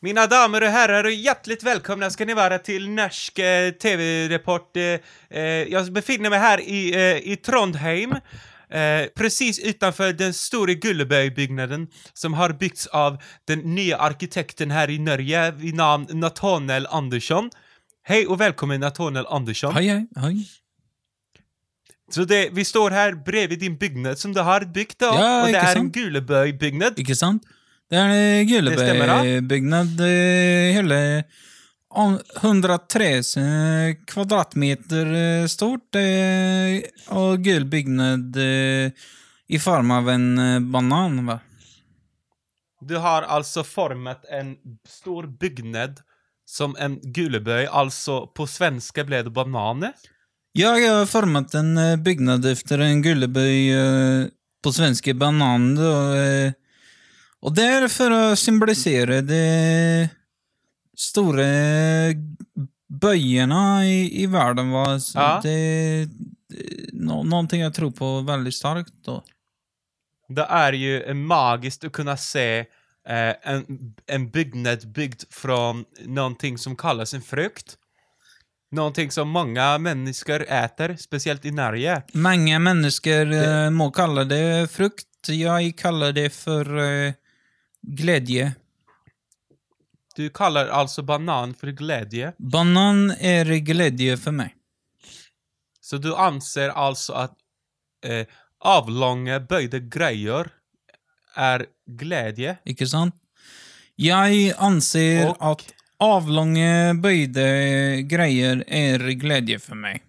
Mina damer och herrar, och hjärtligt välkomna ska ni vara till Norsk eh, TV-report. Eh, jag befinner mig här i, eh, i Trondheim, eh, precis utanför den stora Gullebøy-byggnaden som har byggts av den nya arkitekten här i Norge vid namn Nathaniel Andersson. Hej och välkommen Nathaniel Andersson. Hej, hej, hej. Så det, vi står här bredvid din byggnad som du har byggt då, Ja, och det inte är en sant? Gullebøy-byggnad. Ikke sant? Det da. Gullebøy-byggnad. eh, Hele om- 103 eh, kvadratmeter eh, stort. Og gul byggnad i form av en banan, va? Du har alltså format en stor byggnad som en gulebøy, alltså på svenska blev det bananer. Ja, jeg har formet en byggnad efter en gullebøy eh, på svenske banan. Og, eh, og det er for å symbolisere de store bøyene i, i verden. Va? Så Ja. Det det- nå, någonting jag tror på väldigt starkt. Då. Det är ju magiskt att kunna se eh, en, en byggnad byggd från någonting som kallas en frukt. Någonting som många människor äter, speciellt i Norge. Många människor Det- eh, må kalla det frukt. Jag kallar det för eh, glädje. Du kallar alltså banan för glädje. Banan är glädje för mig. Så du anser alltså att eh, avlånga böjda grejer är glädje? Ikke sant? Jeg anser Och- at avlånge, bøyde greier er glädje for meg.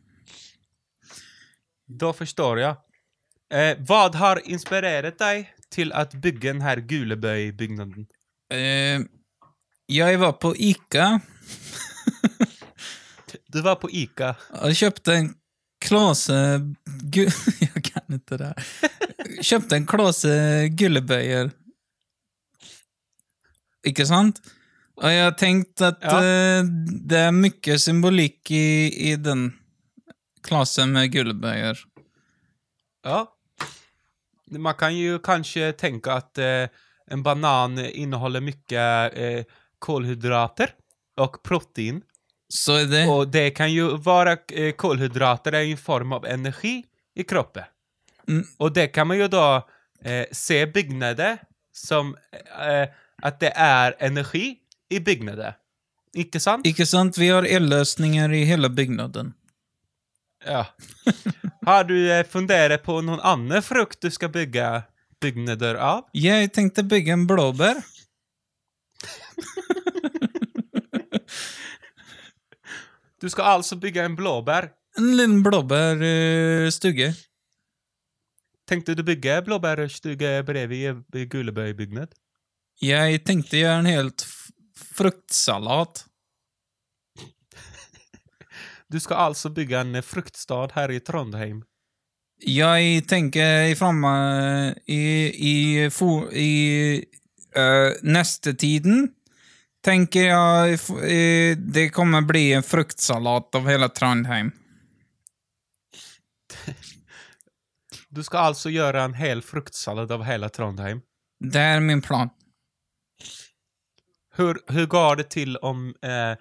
Då förstår jag. Eh, vad har inspirerat dig till att bygga den här Gulebøy-byggnaden? Eh, jeg var på Ica Du var på Ica. og kjøpte en klase gu Jeg kan ikke det her. Kjøpte en klase gullebøyer. Ikke sant? Og jeg har tenkt at Ja. eh, det er mye symbolikk i, i den klasen med gullebøyer. Ja. Man kan ju kanske tänka att eh, en banan innehåller mycket eh, kolhydrater och protein. Så er det Och det kan ju vara, eh, kolhydrater är ju en form av energi i kroppen. Mm. Och det kan man ju då eh, se byggnader som eh, att det är energi i byggnader. Inte sant? Ikke sant? Vi har elløsninger i hele bygnaden. Ja. Har du eh, funderat på någon annan frukt du ska bygga byggnader av? Jeg tenkte bygge en blåbær. Du ska alltså bygga en blåbär. En liten blåbærstugge. Tänkte du bygga blåbärstuga bredvid i Gullebøy byggnad? Jeg tenkte gjøre en helt f- fruktsalat. Du ska alltså bygga en eh, fruktstad här i Trondheim. Jeg tenker i framme i, i, for, i uh, neste tiden tenker jeg f- eh, det kommer bli en fruktsalat av hele Trondheim. Du ska alltså göra en hel fruktsallad av hela Trondheim. Det er min plan. Hur, hur går det till om eh,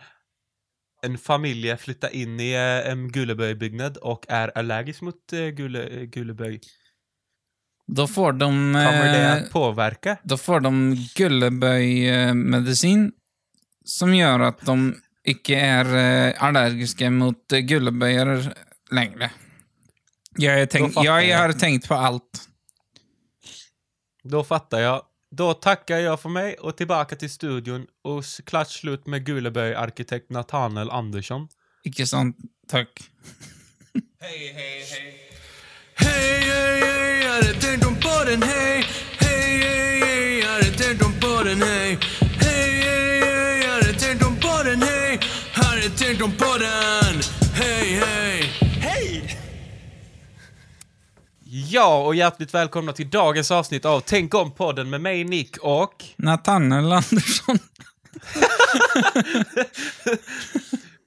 en familj flyttar in i eh, en Gullebøy-byggnad och är allergisk mot eh, Gulle, eh, Gullebøy? Da får de Kommer det att påverka? Da får de gullebøy-medisin, som gjør at de ikke er eh, allergiske mot tenk, Da fatter jeg jeg. har tenkt på alt. Då fattar jag. Då tackar jag för mig och tillbaka till studion och klart slut med Gullebøy-arkitekt Nathaniel Andersson. Ikke sant? Takk. Hej, hej, hej. Hej, hej, hej, jag hade tänkt om podden, hej Hej, hej, hej, jag hade tänkt om podden, hej Hej, hej, hej, jag hade tänkt om podden, hej Hade tänkt om podden, Ja, och hjärtligt välkomna till dagens avsnitt av Tänk om podden med mig Nick och... Nathaniel Andersson.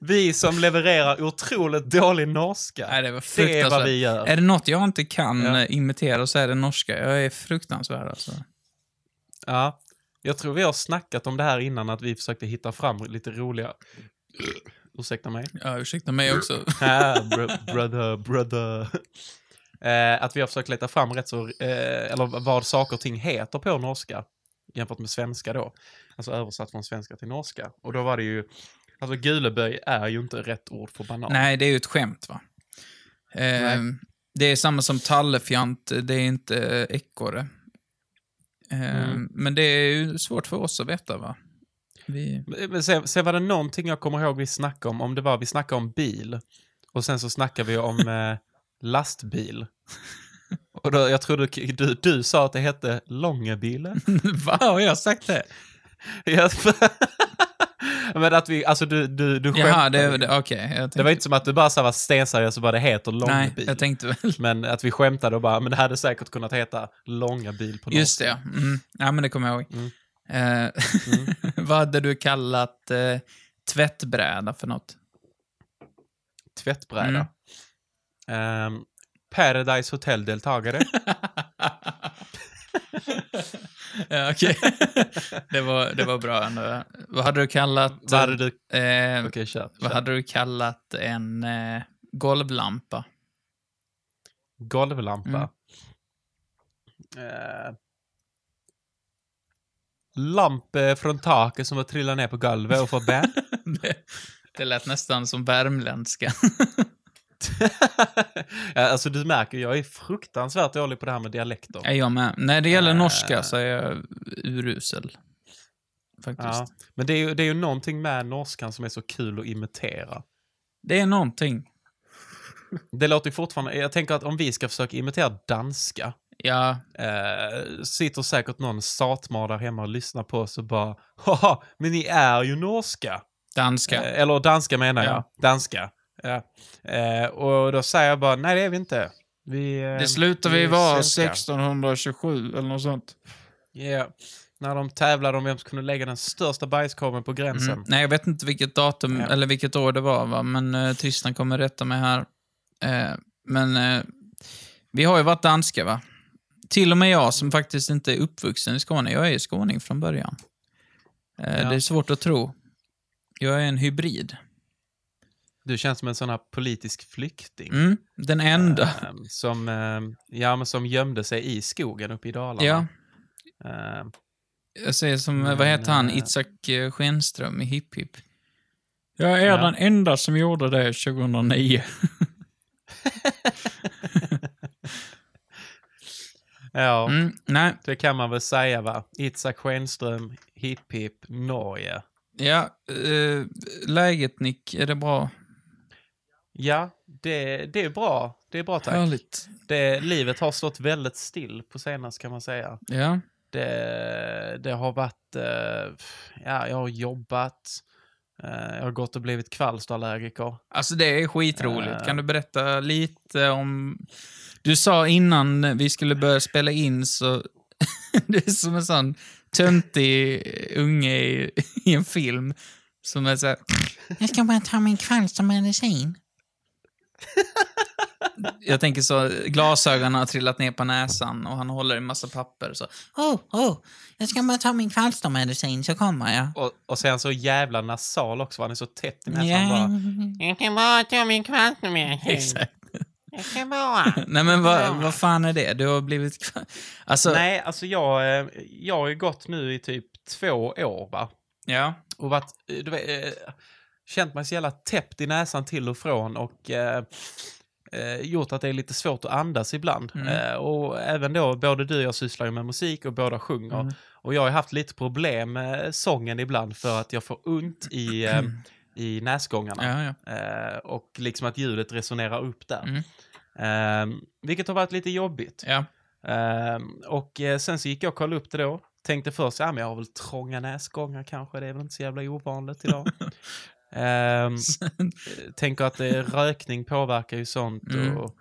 Vi som levererar otroligt dålig norska. Nej, det var det är vad vi gör. Är det något jag inte kan Ja. eh, imitera så är det norska. Jag är fruktansvärd alltså. Ja. Jag tror vi har snackat om det här innan, att vi försökte hitta fram lite roliga... Ursäkta mig. Ja, ursäkta mig också. Br- brother, brother. Eh, att vi har försökt leta fram rätt så, eh, eller vad saker och ting heter på norska jämfört med svenska då. Alltså översatt från svenska till norska. Och då var det ju, alltså guleböj är ju inte rätt ord för banan. Nej, det är ju ett skämt va? Eh, det är samma som tallefjant, det är inte ekorre. Eh, Mm. Men det är ju svårt för oss att veta va? Vi... Men sen, sen var det någonting jag kommer ihåg vi snackade om, om det var vi snackade om bil. Och sen så snackade vi om eh, lastbil. Och då, jag tror du, du, du sa att det hette Långebile. Va, har jag sagt det? Men att vi, alltså du, du, du Jaha, skämtade. det, det jag tänkte- Det var inte som att du bara så var stenseriös och bara det heter Nej, Långebil. jag tänkte väl. Men att vi skämtade och bara, men det hade säkert kunnat heta Långa bil på Just det, ja. Mm. Ja, men det kommer jag ihåg. Mm. Eh, vad hade du kallat eh, tvättbräda för något? Tvättbräda. Ehm, Paradise Hotel-deltagare. ja, okej. det, var, det var bra ändå. Vad hade du kallat... Vad hade du... eh, Okej, kör. Vad kör. hade du kallat en eh, golvlampa? Golvlampa. Mm. Eh, lamp eh, från taket som har trillat ner på golvet och fått band. det, det lät nästan som värmländska. ja, alltså du märker, jag är fruktansvärt dålig på det här med dialekter. jag med? När det gäller Eh. norska så är jag urusel. Faktiskt. Ja, men det är, ju, det är ju någonting med norskan som är så kul att imitera. Det är någonting. Det låter fortfarande, jag tänker att om vi ska försöka imitera danska, Ja, eh, sitter säkert någon satmar där hemma och lyssnar på oss och bara Haha, men ni är ju norska. danska. Eh, eller danska menar jag. Ja. Danska. Ja. Eh, och då säger jag bara, nej det är vi inte. Vi, eh, det slutar vi är vara svenskar." 1627 eller något sånt. Ja. När de tävlade om vem som kunde lägga den största bajskorven på gränsen. Mm. Nej, jag vet inte vilket datum Ja. eller vilket år det var, va? men eh, Tristan kommer rätta mig här. Eh, men eh, vi har ju varit danska, va? Till och med jag som faktiskt inte är uppvuxen i Skåne. Jag är skåning från början. Eh, Ja. Det är svårt att tro. Jag är en hybrid. Du känns som en sån här politisk flykting. Mm, den enda. Eh, som, eh, ja, men som gömde sig i skogen uppe i Dalarna. Ja, Eh, jag säger som, Men, vad heter han, eh, Itzhak eh, Schenström i Hipp Hipp. Jag är Ja. den enda som gjorde det 2009. ja, Mm, nej, det kan man väl säga va. Itzhak Schenström, Hipp Hipp, Norge. ja, eh, läget Nick, är det bra? Ja, det, det är bra. Det är bra tack. Härligt. Det, livet har stått väldigt still på senaste kan man säga. Ja. Det, det har varit, eh, ja, jag har jobbat, eh, jag har gått och blivit kvalsterallergiker. Alltså det är skitroligt. Eh. Kan du berätta lite om... Du sa innan vi skulle börja spela in så... det är som en sån töntig unge i, i en film. Som är såhär... Jag ska bara ta min kvalstermedicin. Jag tänker så, glasögonen har trillat ner på näsan och han håller i massa papper. Så, oh, oh, jag ska bara ta min kvalstermedicin så kommer jag. Och, och sen så jävla nasal också, han är så tätt i näsan Ja. bara. Jag kan bara ta min kvantumedicin. Exakt. Jag kan bara. Nej men vad, vad fan är det? Du har blivit... Alltså, Nej, alltså jag, eh, jag har ju gått nu i typ två år va. ja. Och varit, eh, du vet, eh, känt mig så jävla täppt i näsan till och från och eh, eh, gjort att det är lite svårt att andas ibland. Mm. Eh, och även då, både du och jag sysslar ju med musik och båda sjunger. Mm. Och jag har haft lite problem med sången ibland för att jag får ont i, eh, i näsgångarna. Ja, ja. Eh, och liksom att ljudet resonerar upp där. Mm. Eh, vilket har varit lite jobbigt. ja. Eh, och eh, sen så gick jag och kollade upp det då. Tänkte först, ja men jag har väl trånga näsgångar kanske, det är väl inte så jävla ovanligt idag. Ehm, tänker att eh, rökning påverkar ju sånt Mm. och...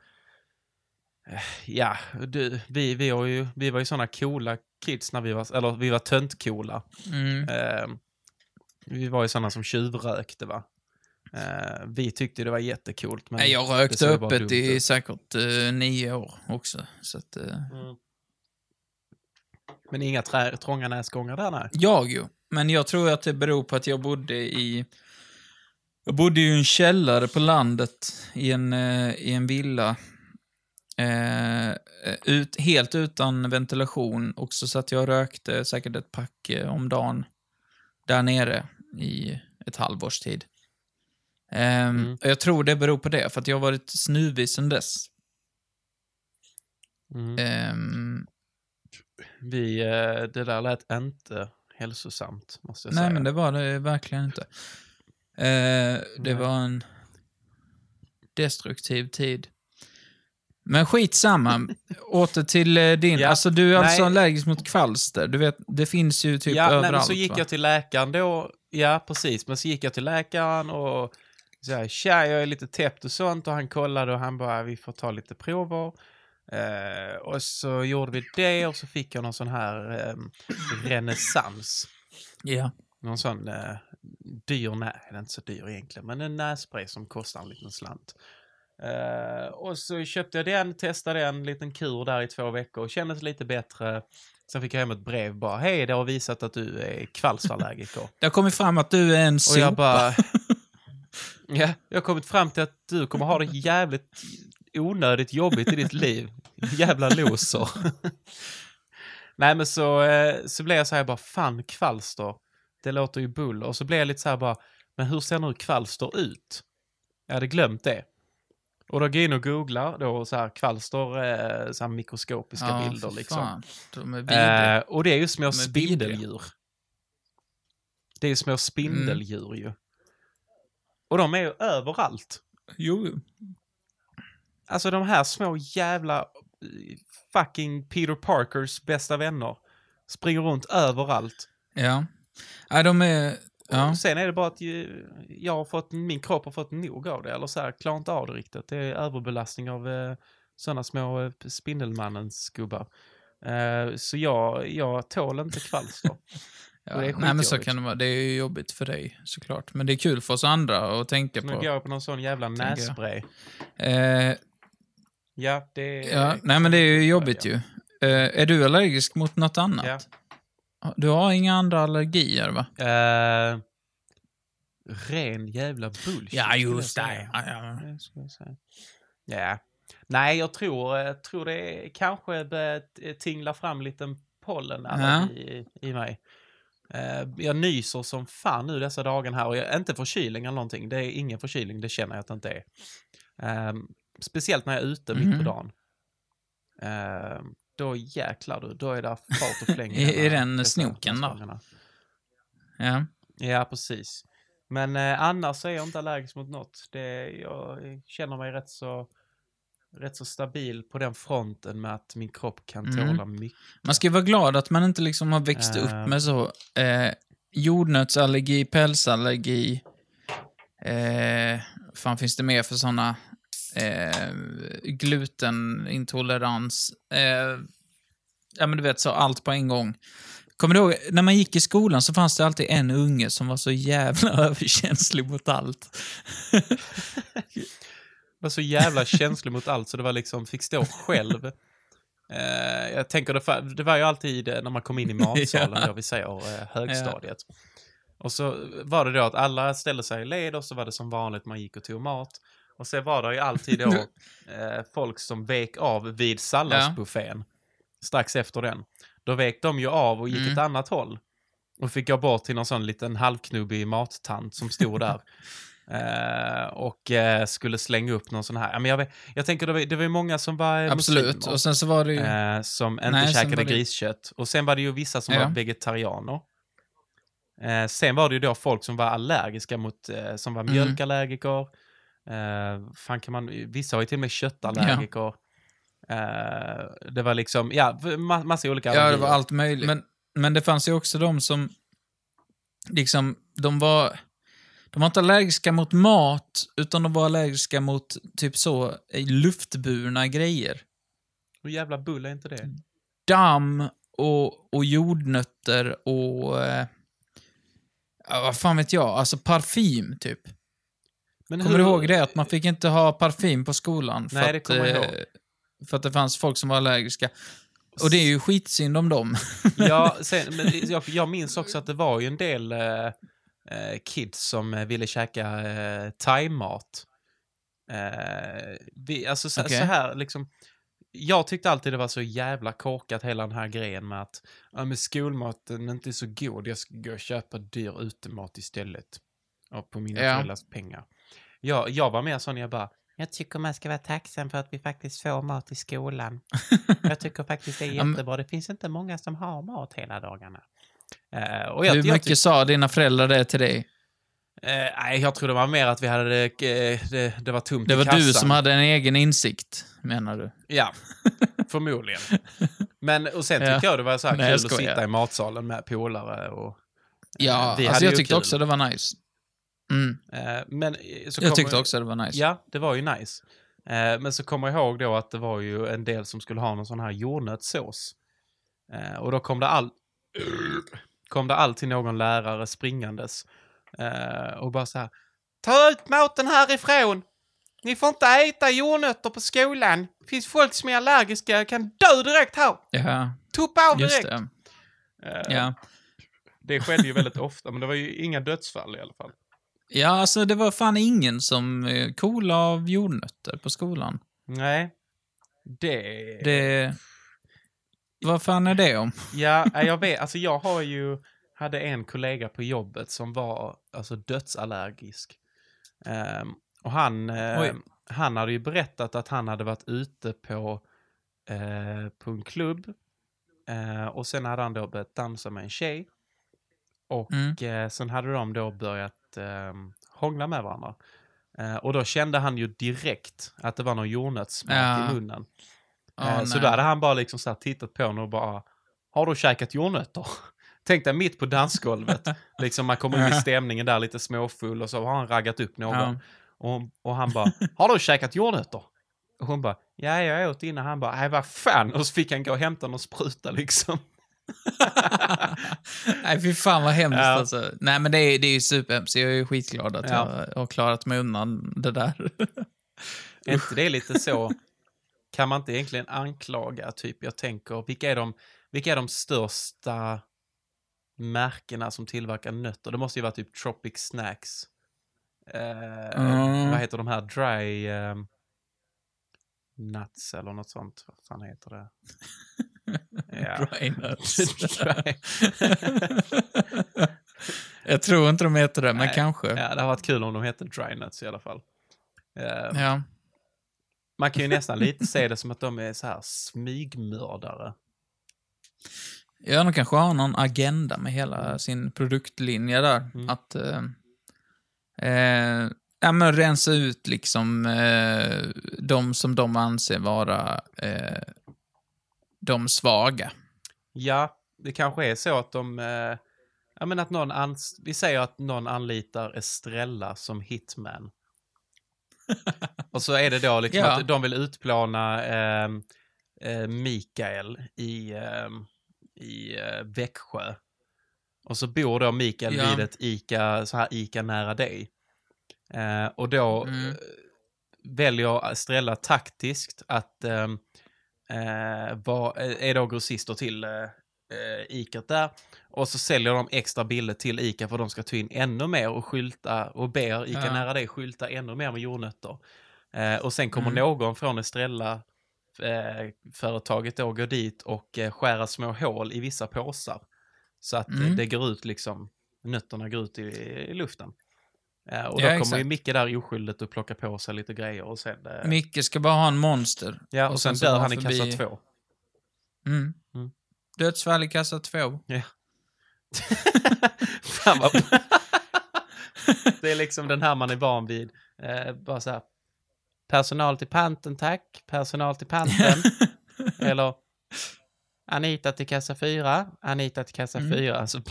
eh, Ja, du, vi, vi, har ju, vi var ju såna coola kids när vi var, eller vi var töntcoola. Mm. Ehm, vi var ju såna som tjuvrökte va. Eh, vi tyckte det var jättekult. Men jag det rökte öppet i säkert eh, nio år också. Så att, eh, Mm. Men inga trä, trånga näsgångar där, nej. Jag ju. Men jag tror att det beror på att jag bodde i... Jag bodde ju i en källare på landet i en, eh, i en villa. Eh, ut, helt utan ventilation och så satt jag och rökte säkert ett pack eh, om dagen där nere i ett halvårs tid. Ehm, Mm. Jag tror det beror på det, för att jag har varit snuvig sedan dess. Mm. Ehm, Vi, eh, det där lät inte hälsosamt, måste jag nej, säga. men det var det verkligen inte. Eh, det var en destruktiv tid. Men skitsamma. Åter till eh, din. Ja, Alltså, du är alltså allergisk mot kvalster. Du vet, det finns ju typ ja, överallt. nej, men så gick va? jag till läkaren då. Ja, precis. Men så gick jag till läkaren och så här, tja, jag är lite täppt och sånt. Och han kollade och han bara, vi får ta lite prover. Eh, och så gjorde vi det och så fick jag någon sån här eh, renässans. Ja. Någon sån eh, dyr, nej, den är inte så dyr egentligen, men en nässpray som kostar en liten slant. Eh, och så köpte jag den, testade en liten kur där i två veckor och kändes lite bättre. Sen fick jag hem ett brev bara, hej, det har visat att du är kvalsterallergiker. Det har kommit fram att du är en och sopa. jag bara... ja, jag har kommit fram till att du kommer ha det jävligt onödigt jobbigt i ditt liv. Jävla loser. Nej, men så, eh, så blev jag så här bara, fan kvalster, det låter ju bull. Och så blev jag lite så här bara, men hur ser nu kvalster ut? Jag hade glömt det. Och då går jag in och googlar då så här kvalster, eh, så här mikroskopiska Ja, bilder liksom. De är. Eh, och det är ju små De är spindeldjur. Det är ju små spindeldjur ju. Och de är ju överallt. Jo, jo. Alltså de här små jävla eh, fucking Peter Parkers bästa vänner springer runt överallt. Ja. Nej, de är... Ja. Sen är det bara att ju, jag har fått, min kropp har fått nog av det, eller så här, klarar inte av det riktigt. Det är överbelastning av eh, sådana små eh, Spindelmannens gubbar. Eh, så jag, jag tål inte kvalster. Ja, är nej, men så kan det vara. Det är ju jobbigt för dig såklart. Men det är kul för oss andra att tänka Nu på. går jag på någon sån jävla nässpray. Eh, Ja, det ja, nej, men det är ju jobbigt ju. Eh, är du allergisk mot något annat? Ja. Du har inga andra allergier, va? Eh, ren jävla bullshit. Ja, just det. Ja, ja. Jag. Ja. Nej, jag tror, jag tror det kanske börjat tingla fram en liten pollenallergi i, i mig. Eh, jag nyser som fan nu dessa dagen här och jag, inte förkylning eller någonting. Det är ingen förkylning, det känner jag att det inte är. Eh, speciellt när jag är ute mitt på Mhm. dagen. Eh, då jäklar du, då är det fart och fläng. Är- är den snoken då? Ja. Ja, precis. Men eh, annars är jag inte allergisk mot något. Det, jag känner mig rätt så, rätt så stabil på den fronten med att min kropp kan Mm. tåla mycket. Man ska ju vara glad att man inte liksom har växt Eh. upp med så eh, jordnötsallergi, pälsallergi. Eh, fan finns det mer för såna? Eh, glutenintolerans. Eh, ja, men du vet, så allt på en gång. Kommer du ihåg, när man gick i skolan så fanns det alltid en unge som var så jävla överkänslig mot allt. var så jävla känslig mot allt så det var liksom, fick stå själv. Eh, jag tänker, det, det var ju alltid när man kom in i matsalen, Ja. då vi säger eh, högstadiet. Och så var det då att alla ställde sig i led och så var det som vanligt man gick och tog mat. Och sen var det ju alltid då eh, folk som vek av vid salladsbuffén. Strax efter den. Då vek de ju av och gick Mm. ett annat håll. Och fick gå bort till någon sån liten halvknubbig mattant som stod där. Eh, och eh, skulle slänga upp någon sån här. Ja, men jag, vet, jag tänker det var, det var ju många som var eh, Absolut. muslimer, Och sen så var det ju... eh, som inte Nej, käkade det- griskött. Och sen var det ju vissa som Ja. var vegetarianer. Eh, sen var det ju då folk som var allergiska mot, som var Mm. Eh, fan kan man, vissa har ju till och med köttallergiker. Eh, det var liksom, ja, ma massa olika Ja, det allergier. var allt möjligt. Men, men det fanns ju också de som, liksom, de var, de var inte allergiska mot mat, utan de var allergiska mot typ så, eh, luftburna grejer. Hur jävla bull är inte det? Damm och, och jordnötter och, eh, ja, vad fan vet jag, alltså parfym typ. Men Kommer du ihåg det? Att man fick inte ha parfym på skolan? För Nej, det att, kommer jag eh, ihåg. För att det fanns folk som var allergiska. Och det är ju skitsynd om dem. Ja, sen, men jag, jag minns också att det var ju en del eh, eh, kids som eh, ville käka eh, thaimat. Eh, vi, alltså så, Okej. så här liksom. Jag tyckte alltid det var så jävla korkat hela den här grejen med att ja, men skolmaten är inte så god, jag ska gå och köpa dyr utemat istället. Och på mina Ja. föräldrars pengar. Jag, jag var mer sån, jag bara, Jag tycker man ska vara tacksam för att vi faktiskt får mat i skolan. Jag tycker faktiskt det är Ja, jättebra. Det finns inte många som har mat hela dagarna. eh, och jag, Hur jag, mycket sa dina föräldrar det till dig? Eh, nej, jag tror det var mer att vi hade... Eh, det, det var tomt Det i var kassan. du som hade en egen insikt, menar du? Ja, förmodligen. Men, och sen Ja. tyckte jag det var så här Nej, kul jag att sitta i matsalen med polare och... Ja, alltså jag tyckte kul. också det var nice. Mm. Eh, men eh, så Jag tyckte också det var nice. Ja, det var ju nice. Eh, men så kommer jag ihåg då att det var ju en del som skulle ha någon sån här jordnötssås. Och då kom det, all... kom det alltid någon lärare springandes. Och bara så här. Ta ut maten härifrån! Ni får inte äta jordnötter på skolan. Det finns folk som är allergiska, kan dö direkt här. Ja, Tuppa av just direkt. det. Eh, Ja. Det skedde ju väldigt ofta, men det var ju inga dödsfall i alla fall. Ja, alltså det var fan ingen som eh, cool av jordnötter på skolan. Nej. Det... Det... Vad fan är det om? Ja, jag vet. Alltså jag har ju, hade en kollega på jobbet som var alltså dödsallergisk. Ehm, och han, Oj. han hade ju berättat att han hade varit ute på, eh, på en klubb. Eh, och sen hade han då börjat dansa med en tjej. Och Mm. eh, sen hade de då börjat eh, hångla med varandra. Eh, och då kände han ju direkt att det var någon jordnötssmak Ja. i munnen. Eh, så då hade han bara liksom så tittat på honom och bara, har du käkat jordnötter? Tänk dig mitt på dansgolvet, liksom man kommer in i stämningen där lite småfull och så har han raggat upp någon. Ja. Och, och han bara, har du käkat jordnötter? Och hon bara, ja jag åt innan. Han bara, nej vad fan. Och så fick han gå och hämta någon spruta liksom. Nej, fy fan vad hemskt Ja. alltså. Nej, men det är, det är ju superhemskt. Jag är ju skitglad att Ja. jag har klarat mig undan det där. Är inte det lite så, kan man inte egentligen anklaga, typ, jag tänker, vilka är de, vilka är de största märkena som tillverkar nötter? Det måste ju vara typ Tropic Snacks. Eh, Mm. Vad heter de här? Dry eh, Nuts eller något sånt. Vad fan heter det? Ja. Dry nuts. Dry. jag tror inte de heter det, men Nej. kanske. Ja. ja, det har varit kul om de hette Dry Nuts i alla fall. Eh, ja. Man kan ju nästan lite se det som att de är så här smygmördare. de kanske har någon agenda med hela sin produktlinje där. Mm. Att eh, eh, ja, men rensa ut liksom eh, de som de anser vara eh, de svaga. Ja, det kanske är så att de... Eh, ja, men att någon ans- vi säger att någon anlitar Estrella som hitman. Och så är det då liksom Ja. att de vill utplåna eh, eh, Mikael i, eh, i eh, Växjö. Och så bor då Mikael Ja. vid ett Ica, så här Ica nära dig. Eh, och då Mm. eh, väljer Estrella taktiskt att eh, eh, var, är då grossister till eh, eh, Icat där. Och så säljer de extra bilder till Ica för de ska ta in ännu mer och skylta och ber Ica Ja. nära dig skylta ännu mer med jordnötter. Eh, och sen kommer Mm. någon från Estrella eh, företaget då gå dit och eh, skära små hål i vissa påsar. Så att eh, Mm. det går ut liksom, nötterna går ut i, i luften. Eh, och Ja, då kommer ju. Micke där oskyldigt och plocka på sig lite grejer och sen... Eh, Micke ska bara ha en monster. ja, och, och sen, sen dör han i förbi- kassa två. Mm. Mm. Dödsfall i kassa två. Fan vad Det är liksom den här man är van vid. Eh, bara så här. Personal till panten tack. Personal till panten. Eller Anita till kassa 4. Anita till kassa Mm. 4. Alltså,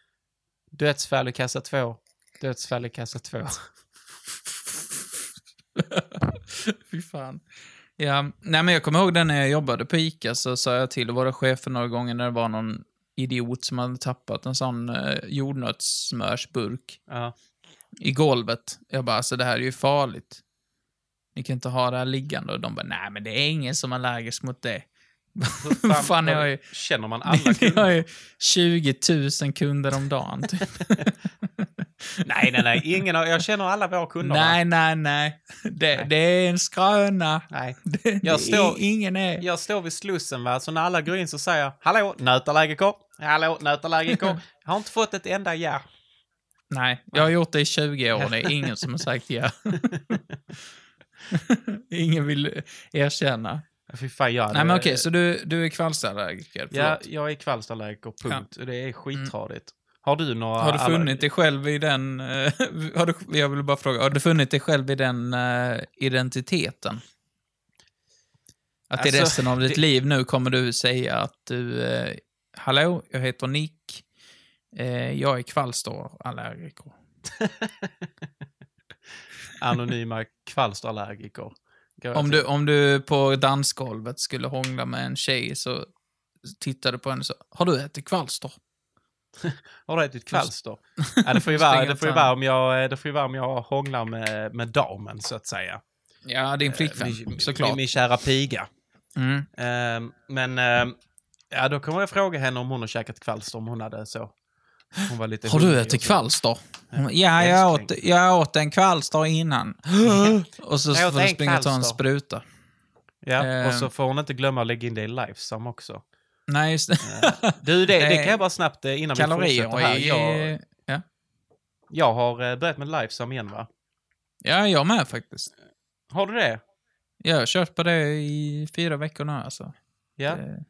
dödsfall i kassa 2. Dödsfall i kassa 2. Fy fan. Ja, nej men jag kommer ihåg det när jag jobbade på ICA så sa jag till våra chefer några gånger när det var någon idiot som hade tappat en sån eh, jordnötssmörsburk Ja. i golvet. Jag bara, alltså det här är ju farligt. Ni kan inte ha det här liggande. Och de bara, nej men det är ingen som är allergisk mot det. Hur Fan, jag är- Känner man alla Jag kunder? har ju 20 000 kunder om dagen. Typ. nej, nej, nej. Ingen jag känner alla våra kunder. nej, nej, nej. Det, Nej. det är en skröna. nej. Det, Jag det står- är, ingen är... Jag står vid Slussen, va? så när alla går in så säger jag Hallå, nötallergiker! Hallå, nötallergiker! Jag har inte fått ett enda ja. Nej, jag har gjort det i 20 år. Det är ingen som har sagt ja. ingen vill erkänna. Fy fan, jag Nej, men okej, så du, du är kvalsterallergiker? Ja, Förlåt. jag är kvalsterallergiker, punkt. Det är skittradigt. Har du några... Har du funnit dig själv i den... eh, har du, jag vill bara fråga, har du funnit dig själv i den eh, identiteten? Att i Alltså, resten av ditt det- liv nu kommer du säga att du... Eh, Hallå, jag heter Nick. Eh, jag är kvalsterallergiker. Anonyma kvalsterallergiker. Om du, om du på dansgolvet skulle hångla med en tjej så tittar du på henne och så Har du ätit kvalster? Har du ätit kvalster? ja, det får ju vara, det får ju vara om jag, det får ju vara om jag hånglar med, med damen, så att säga. Ja, din flickvän, Eh, min, såklart. Min, min kära piga. Mm. Ehm, men, ehm, ja, då kommer jag fråga henne om hon har käkat kvalster, om hon hade så. Hon var lite Har du ätit kvalster? Ja, jag Älskling. åt, jag åt en kvalster innan. och så Jag får du springa och ta en spruta. Ja, Ehm. och så får hon inte glömma att lägga in det i Lifesum också. Nej, just det. Eh, Du, det, det Eh, kan jag bara snabbt eh, innan vi fortsätter här. Jag, Ja. jag har eh, börjat med Lifesum igen, va? ja, jag med faktiskt. Har du det? Jag har kört på det i fyra veckor nu alltså. Ja. Det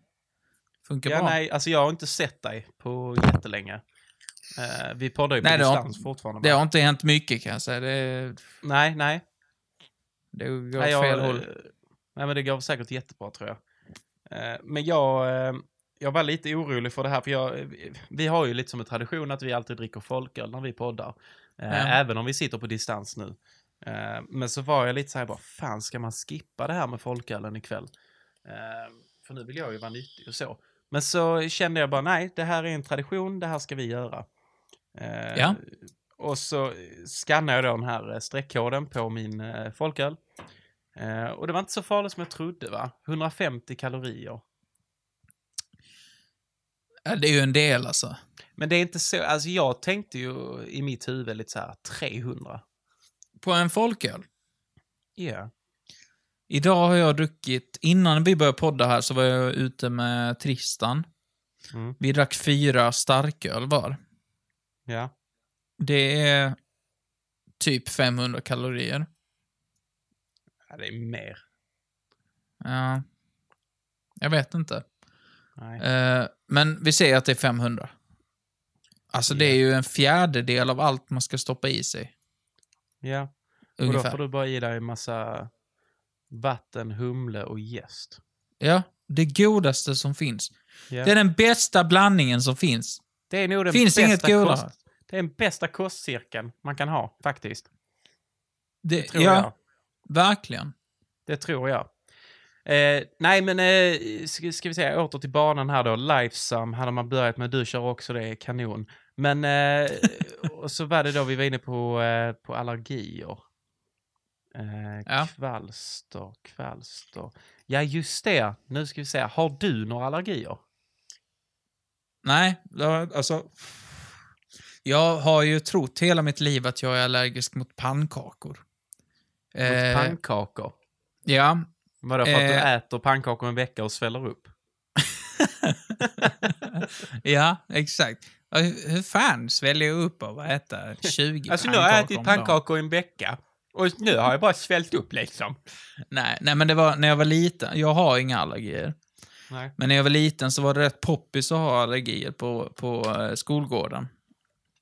funkar ja bra. nej, alltså jag har inte sett dig på jättelänge. Eh, vi poddar ju på Nej, det har- distans fortfarande. Det va? har inte hänt mycket kan jag säga. Det, Nej, nej. det går nej jag, fel eh, håll. Nej, men det går säkert jättebra tror jag. Eh, men jag, eh, jag var lite orolig för det här, för jag, vi har ju lite som en tradition att vi alltid dricker folköl när vi poddar. Eh, Ja. Även om vi sitter på distans nu. Eh, men så var jag lite så här bara, fan ska man skippa det här med folkölen ikväll? Eh, för nu vill jag ju vara nyttig och så. Men så kände jag bara, nej, det här är en tradition, det här ska vi göra. Eh, Ja. Och så skannade jag då den här eh, streckkoden på min eh, folköl. Eh, och det var inte så farligt som jag trodde va? 150 kalorier. Ja, det är ju en del alltså. Men det är inte så, alltså jag tänkte ju i mitt huvud lite så här 300. På en folköl. Ja. Idag har jag druckit, innan vi började podda här så var jag ute med Tristan. Mm. Vi drack fyra starköl var. Ja. Det är typ 500 kalorier. ja, det är mer. Ja. Jag vet inte. Eh, men vi säger att det är 500. Alltså det är ju en fjärdedel av allt man ska stoppa i sig. Ja. Och då får du bara i dig en massa vatten, humle och jäst. Ja, det godaste som finns. Ja. Det är den bästa blandningen som finns. Det är nog den Finns bästa inget kost... Det är den bästa kostcirkeln man kan ha, faktiskt. Det, Tror ja, jag. verkligen. Det tror jag. Eh, nej, men eh, ska, ska vi säga åter till banan här då. Lifesum hade man börjat med. Du kör också det, kanon. Men, eh, och så var det då vi var inne på, eh, på allergier. Eh, Ja. Kvalster, kvalster. Ja, just det. Nu ska vi se. Har du några allergier? Nej, alltså... Jag har ju trott hela mitt liv att jag är allergisk mot pannkakor. Mot Eh, pannkakor? ja, Vadå, för att du eh. äter pannkakor en vecka och sväller upp? ja, exakt. Hur fan sväljer jag upp av att äta 20 Alltså nu har jag ätit pannkakor i en vecka. Och nu har jag bara svällt upp liksom. Nej, nej, men det var när jag var liten. Jag har inga allergier. Nej. Men när jag var liten så var det rätt poppis att ha allergier på, på eh, skolgården.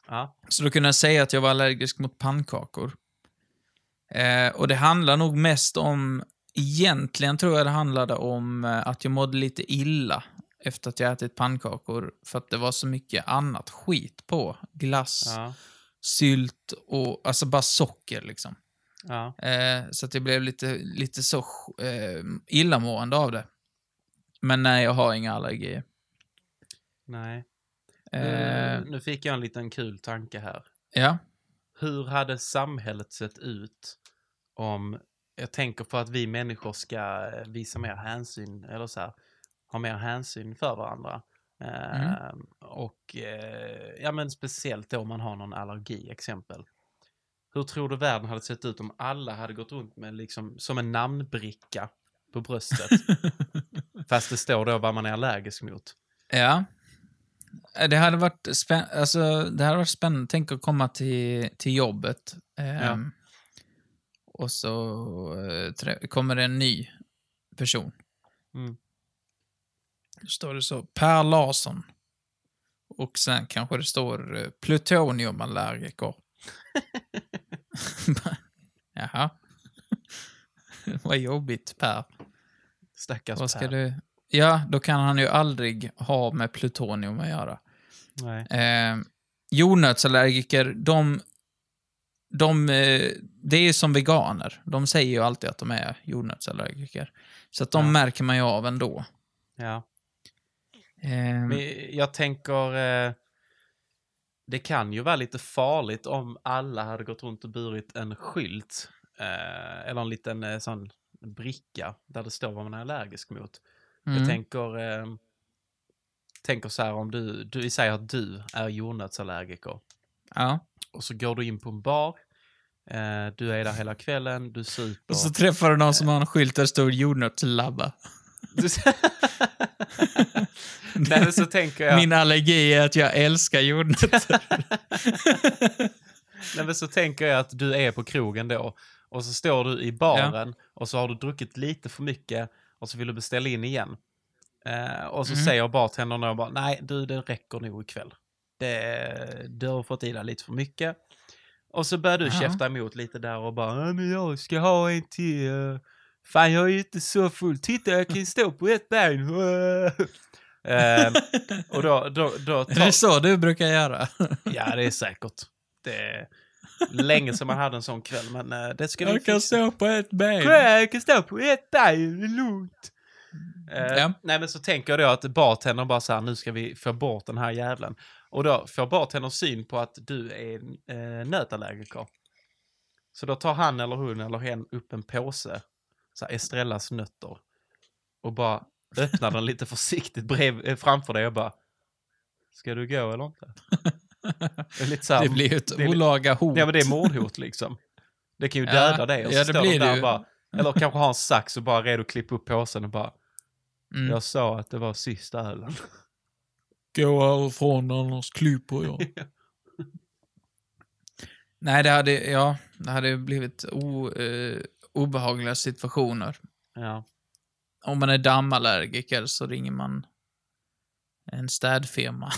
Ja. Så då kunde jag säga att jag var allergisk mot pannkakor. Eh, och det handlar nog mest om, egentligen tror jag det handlade om eh, att jag mådde lite illa efter att jag ätit pannkakor för att det var så mycket annat skit på. Glass, Ja. sylt och alltså bara socker liksom. Ja. Eh, så att jag blev lite, lite så eh, illamående av det. Men nej, jag har inga allergier. Nej. Eh, Nu, fick jag en liten kul tanke här. ja. Hur hade samhället sett ut om, jag tänker på att vi människor ska eh, visa mer hänsyn, eller så här. har mer hänsyn för varandra. Mm. Och eh, ja, men speciellt då om man har någon allergi exempel. Hur tror du världen hade sett ut om alla hade gått runt med liksom som en namnbricka på bröstet? Fast det står då vad man är allergisk mot. Ja. Eh, Det hade varit, spän alltså, det hade varit spännande. Tänk att komma till, till jobbet. ehm, Och så eh, kommer det en ny person. Mm. Då står det så, Per Larsson. Och sen kanske det står eh, plutoniumallergiker. Jaha. Vad jobbigt, Per. Stackars Vad ska Per. du... Ja, då kan han ju aldrig ha med plutonium att göra. Nej. Eh, jordnötsallergiker, de... de eh, det är ju som veganer. De säger ju alltid att de är jordnötsallergiker. Så att de Ja. märker man ju av ändå. Ja. Eh, Men jag tänker, eh, det kan ju vara lite farligt om alla hade gått runt och burit en skylt. Eh, eller en liten eh, sån bricka där det står vad man är allergisk mot. mm. Jag tänker, eh, tänker så här om du, du säger att du är jordnötsallergiker. Ja. Och så går du in på en bar. Eh, du är där hela kvällen, du super. Och så träffar du någon som har en skylt där det står jordnötslabba. Nej så tänker jag. Min allergi är att jag älskar jordnötter. Nej, men så tänker jag att du är på krogen då och så står du i baren och så har du druckit lite för mycket och så vill du beställa in igen. Eh, och så Mm. säger bartendern då bara, nej du det räcker nog ikväll. Det, du har fått i dig lite för mycket. Och så börjar du Ja. käfta emot lite där och bara, "Ja, men jag ska ha en till. eh. Fan jag är ju inte så full. Titta jag kan stå på ett ben. Eh, och då, då, då Är det så du brukar göra? Ja, det är säkert. Det länge sedan man hade en sån kväll, men eh, det ska vi Jag kan fixa. stå på ett ben. Jag kan stå på ett ben, det är lugnt. Eh, Ja. Nej, men så tänker jag då att bartendern bara så här, nu ska vi få bort den här jävlen. Och då får bartendern syn på att du är eh, nötallergiker. Så då tar han eller hon eller hen upp en påse, så här Estrellas nötter, och bara öppnar den lite försiktigt brev, eh, framför dig och bara, ska du gå eller inte? Det är lite så här, Det blir ju ett det är- olaga hot. Ja men det är mordhot liksom. Det kan ju Ja, döda dig och så ja, det står blir de det där bara, eller kanske ha en sax och bara redo att klippa upp påsen och bara, Mm. jag sa att det var sista ölen. Gå härifrån annars klipper jag. Nej, det hade, ja, det hade blivit o, eh, obehagliga situationer. Ja. Om man är dammallergiker så ringer man en städfirma.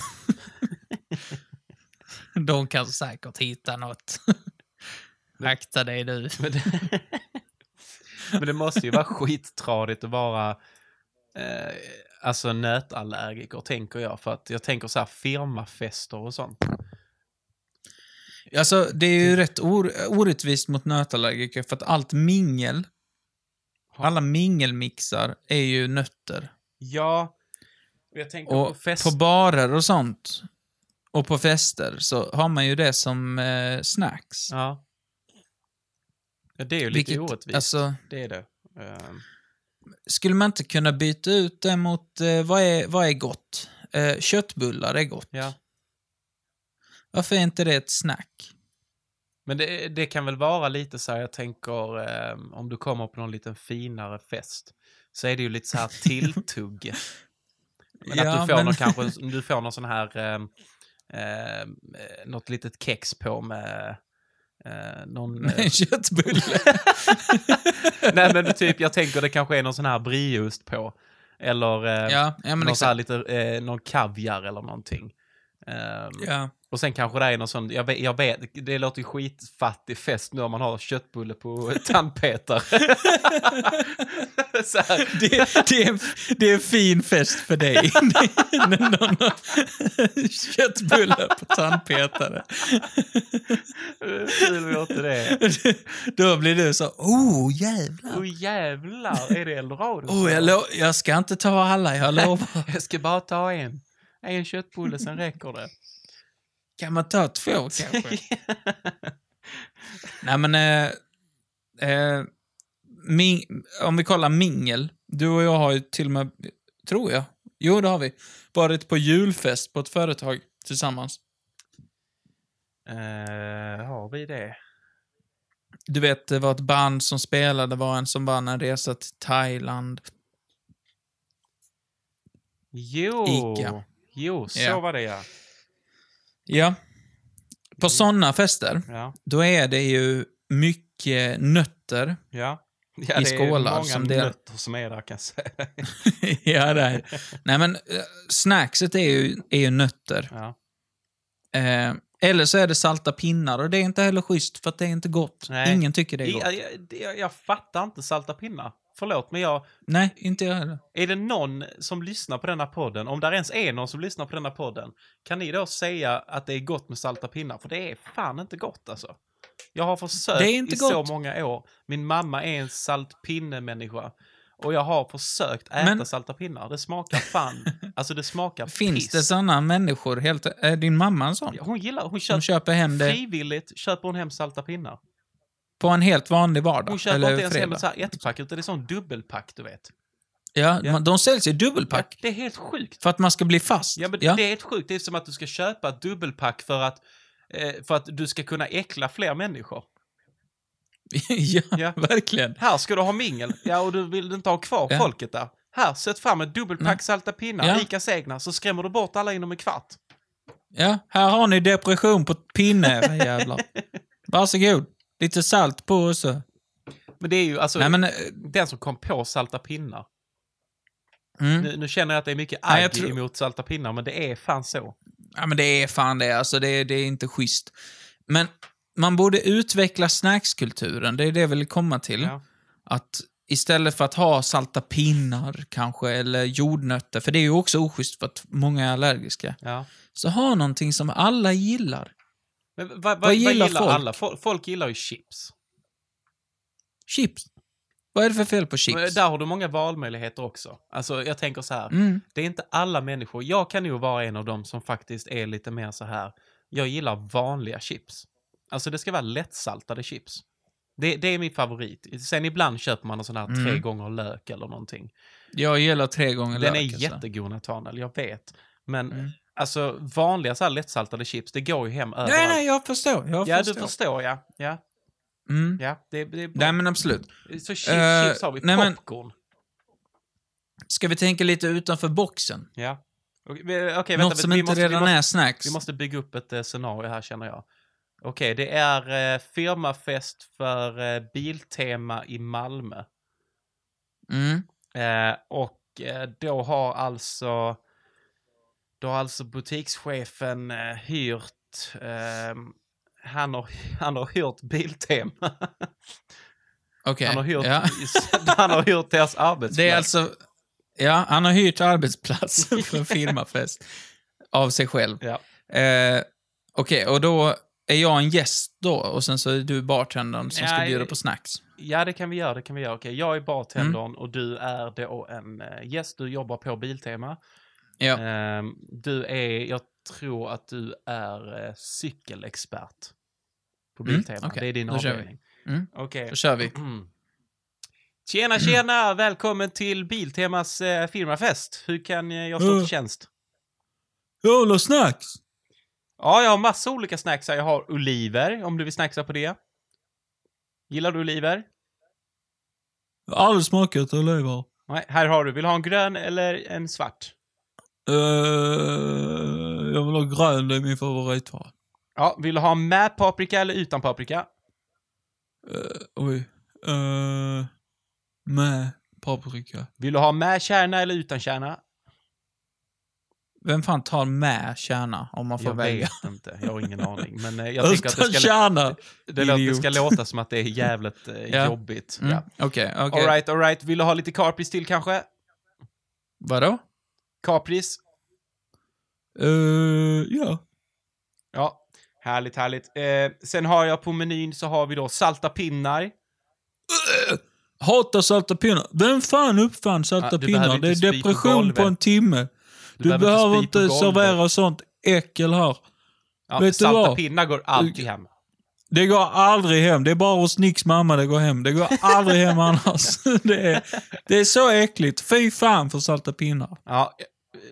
De kan säkert hitta något. Akta dig du. Men det, men det måste ju vara skittradigt att vara eh, alltså nötallergiker, tänker jag. För att jag tänker så här firmafester och sånt. Alltså, det är ju rätt or orättvist mot nötallergiker för att allt mingel, alla mingelmixar är ju nötter. Ja, och jag tänker på Och fest... på barer och sånt, och på fester, så har man ju det som eh, snacks. Ja. ja. Det är ju lite Vilket, orättvist. alltså, Det är det. Ehm, skulle man inte kunna byta ut det mot, eh, vad, är, vad är gott? Eh, köttbullar är gott. ja. Varför är inte det ett snack? Men det, det kan väl vara lite så här, jag tänker eh, om du kommer på någon liten finare fest så är det ju lite så här tilltugg. Men Ja, att du får men- någon kanske, du får någon sån här, eh, eh, något litet kex på med eh, någon... eh, En köttbulle? nej men typ, jag tänker det kanske är någon sån här brieost på. Eller eh, ja, ja, någon, så här exakt. lite, eh, någon kaviar eller någonting. Ehm, Ja. Och sen kanske det är någon sån, jag vet, jag vet det låter ju skitfattig fest nu om man har köttbulle på tandpetare. Det, det, är, det är en fin fest för dig. När någon har köttbullar på tandpetare. hur låter det? Då blir du så, oh jävlar. Oh, jävlar, är det eldorado? Oh, jag, lo- jag ska inte ta alla, jag lovar. jag ska bara ta en. En köttbulle, sen räcker det. Kan man ta två kanske? Nej men, eh, eh, ming, om vi kollar mingel. Du och jag har ju till och med Tror jag. Jo, det har vi. Varit på julfest på ett företag tillsammans. Eh, har vi det? Du vet, det var ett band som spelade, det var en som vann en resa till Thailand. Jo, Ica. jo, så Ja. var det ja. Ja. På sådana fester, Ja, då är det ju mycket nötter. ja. ja I det är skålar många som del- nötter som är där kan jag säga. ja, det är Nej, men eh, snackset är ju, är ju nötter. ja. Eh, eller så är det salta pinnar och det är inte heller schysst för att det är inte gott. Nej. Ingen tycker det är gott. jag, jag, jag fattar inte salta pinnar. Förlåt, men jag... Nej, inte jag heller. Är det någon som lyssnar på denna podden, om det ens är någon som lyssnar på denna podden, kan ni då säga att det är gott med salta pinnar? För det är fan inte gott alltså. Jag har försökt Det är inte i så gott. många år. Min mamma är en saltpinne-människa. Och jag har försökt äta Men- salta pinnar. Det smakar fan, alltså det smakar Finns piss. det sådana människor? Helt, är din mamma en sån? Hon gillar, hon köper, köper hem det frivilligt köper hon hem salta pinnar. På en helt vanlig vardag? Hon köper eller inte ens hem fredag? ett så här ettpack, utan det är sån dubbelpack, du vet. Ja, Ja. de säljs i dubbelpack. Det är helt sjukt. För att man ska bli fast. Ja, men ja. det är helt sjukt. Det är som att du ska köpa ett dubbelpack för att, eh, för att du ska kunna äckla fler människor. ja, Ja. verkligen. Här ska du ha mingel. Ja, och du vill inte ha kvar Ja. folket där. Här, sätt fram ett dubbelpack Nej. salta pinnar, Ja. Icas egna, så skrämmer du bort alla inom en kvart. Ja, här har ni depression på pinne, jävlar. Varsågod. Lite salt på och så. Men det är ju alltså Nej, men... eh, den som kom på salta pinnar. Mm. Nu, nu känner jag att det är mycket agg tror- emot salta pinnar, men det är fan så. Ja, men det är fan det. Alltså, det, är- det är inte schysst. Men man borde utveckla snackskulturen. Det är det jag vill komma till. Ja. Att istället för att ha salta pinnar kanske, eller jordnötter, för det är ju också oschysst för att många är allergiska, Ja. så ha någonting som alla gillar. Men vad, vad, vad gillar gillar, folk? alla? Folk, folk gillar ju chips. Chips. Vad är det för fel på Men chips? Där har du många valmöjligheter också. Alltså, jag tänker så här. Mm. Det är inte alla människor. Jag kan nog vara en av dem som faktiskt är lite mer så här. Jag gillar vanliga chips. Alltså det ska vara lättsaltade chips. Det, det är min favorit. Sen ibland köper man en sån här tre Mm. gånger lök eller någonting. Jag gillar tre gånger Den lök. är alltså. jättegod Nathaniel, jag vet. Men Mm. Alltså vanliga så här lättsaltade chips, det går ju hem överallt. Nej, nej, jag förstår. Jag ja, förstår. du förstår ja. Ja, Mm. ja. Det, det är bra. Nej, men absolut. Så chips, Eh, chips har vi. nej, men- Popcorn. Ska vi tänka lite utanför boxen? Ja. Okej, okej, Något som vi inte måste, redan måste, är snacks. Vi måste bygga upp ett eh, scenario här känner jag. Okej, det är eh, firmafest för eh, Biltema i Malmö. Mm. Eh, och eh, då har alltså då har alltså butikschefen eh, hyrt eh, han har, han har hyrt Biltema. Okej. Han har hyrt, Ja. han har hyrt deras arbetsplats. Det är alltså... Ja, han har hyrt arbetsplats för en firmafest. Av sig själv. Ja. Eh, Okej, och då är jag en gäst då och sen så är du bartendern som ska Nej. bjuda på snacks. Ja, det kan vi göra. Det kan vi göra. Okej, jag är bartendern Mm. och du är då en eh, gäst. Du jobbar på Biltema. Ja. Ehm, du är, jag tror att du är eh, cykelexpert på Mm, Biltema. okej, Det är din då avdelning. Mm, Okej. Då kör vi. Mm. Tjena, tjena! Välkommen till Biltemas eh, firmafest. Hur kan eh, jag stå till tjänst? Jävla snacks! Ja, jag har massa olika snacks här. Jag har oliver, om du vill snacksa på det. Gillar du oliver? Aldrig smakat oliver. Nej, här har du. Vill du ha en grön eller en svart? Uh, jag vill ha grön, det är min favoritfärg. Ja, vill du ha med paprika eller utan paprika? Uh, oj. Uh, med paprika. Vill du ha med kärna eller utan kärna? Vem fan tar med kärna om man får Jag välja? vet inte, jag har ingen aning. Men jag tänker att det Utan ska, kärna! det, låter, det ska låta som att det är jävligt Ja. jobbigt. Mm. Ja. Okej, okej. Alright, alright. Vill du ha lite kapris till kanske? Vadå? Kapris? Uh, ja. Ja, härligt, härligt. Eh, sen har jag på menyn så har vi då salta pinnar. Hatar salta pinnar. Vem fan uppfann salta du pinnar? Det är på depression golvet. på en timme. Du, behöver behöver inte inte, på servera sånt äckel här. Ja, Vet du salta vad? pinnar går alltid hem. Det går aldrig hem. Det är bara hos Nicks mamma det går hem. Det går aldrig hem annars. Det är, det är så äckligt. Fy fan för salta pinnar. Ja,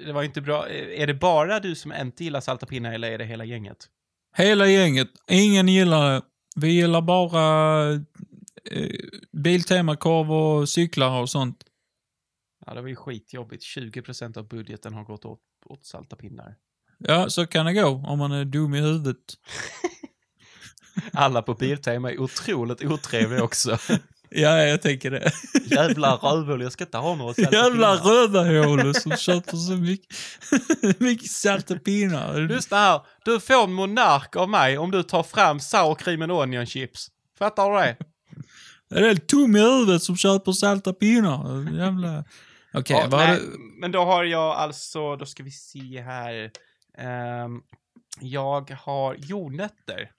det var inte bra. Är det bara du som inte gillar salta pinnar eller är det hela gänget? Hela gänget. Ingen gillar det. Vi gillar bara eh, Biltema-korv och cyklar och sånt. Ja, det var ju skitjobbigt. 20% av budgeten har gått åt, åt salta pinnar. Ja, så kan det gå om man är dum i huvudet. Alla på Biltema är otroligt otrevliga också. Ja, jag tänker det. Jävla rövhål, jag ska inte ha några salta Jävla röda hål som köper så mycket, mycket salta pinnar. Lyssna här, du får en monark av mig om du tar fram sour cream and onion chips. Fattar du det? Är det helt tom i huvudet som köper salta pinnar? Jävla... Okej, Ja, vad har nej, du... Men då har jag alltså, då ska vi se här. Ehm, jag har jordnötter.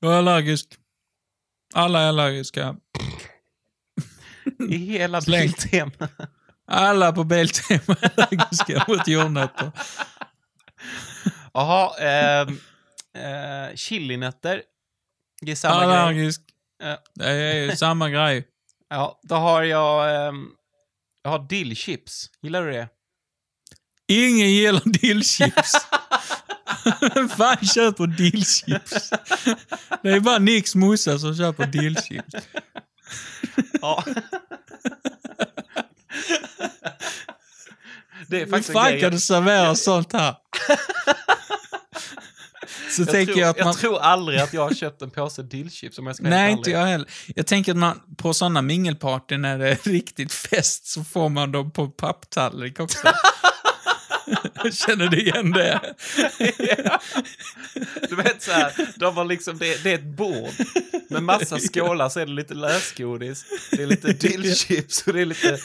Jag är allergisk. Alla är allergiska. I hela. Biltema. Alla på Biltema är allergiska mot jordnötter. Jaha, ehm, eh, chilinötter. Det är samma grej. Allergisk. Ja. Det är ju samma grej. Ja, då har jag, ehm, jag har dillchips. Gillar du det? Ingen gillar dillchips. Vem fan köper dillchips? Det är bara Nicks morsa som köper dillchips. Ja. det är Hur faktiskt en fan kan du servera sånt här? Så jag, tänker tror, jag att man... jag tror aldrig att jag har köpt en påse dillchips om jag ska Nej, inte jag heller. Jag tänker att man på sådana mingelparty när det är riktigt fest så får man dem på papptallrik också. Känner du igen det? Ja. Du vet så här, de har liksom, det, det är ett bord med massa skålar, så är det lite lösgodis, det är lite dillchips och det är lite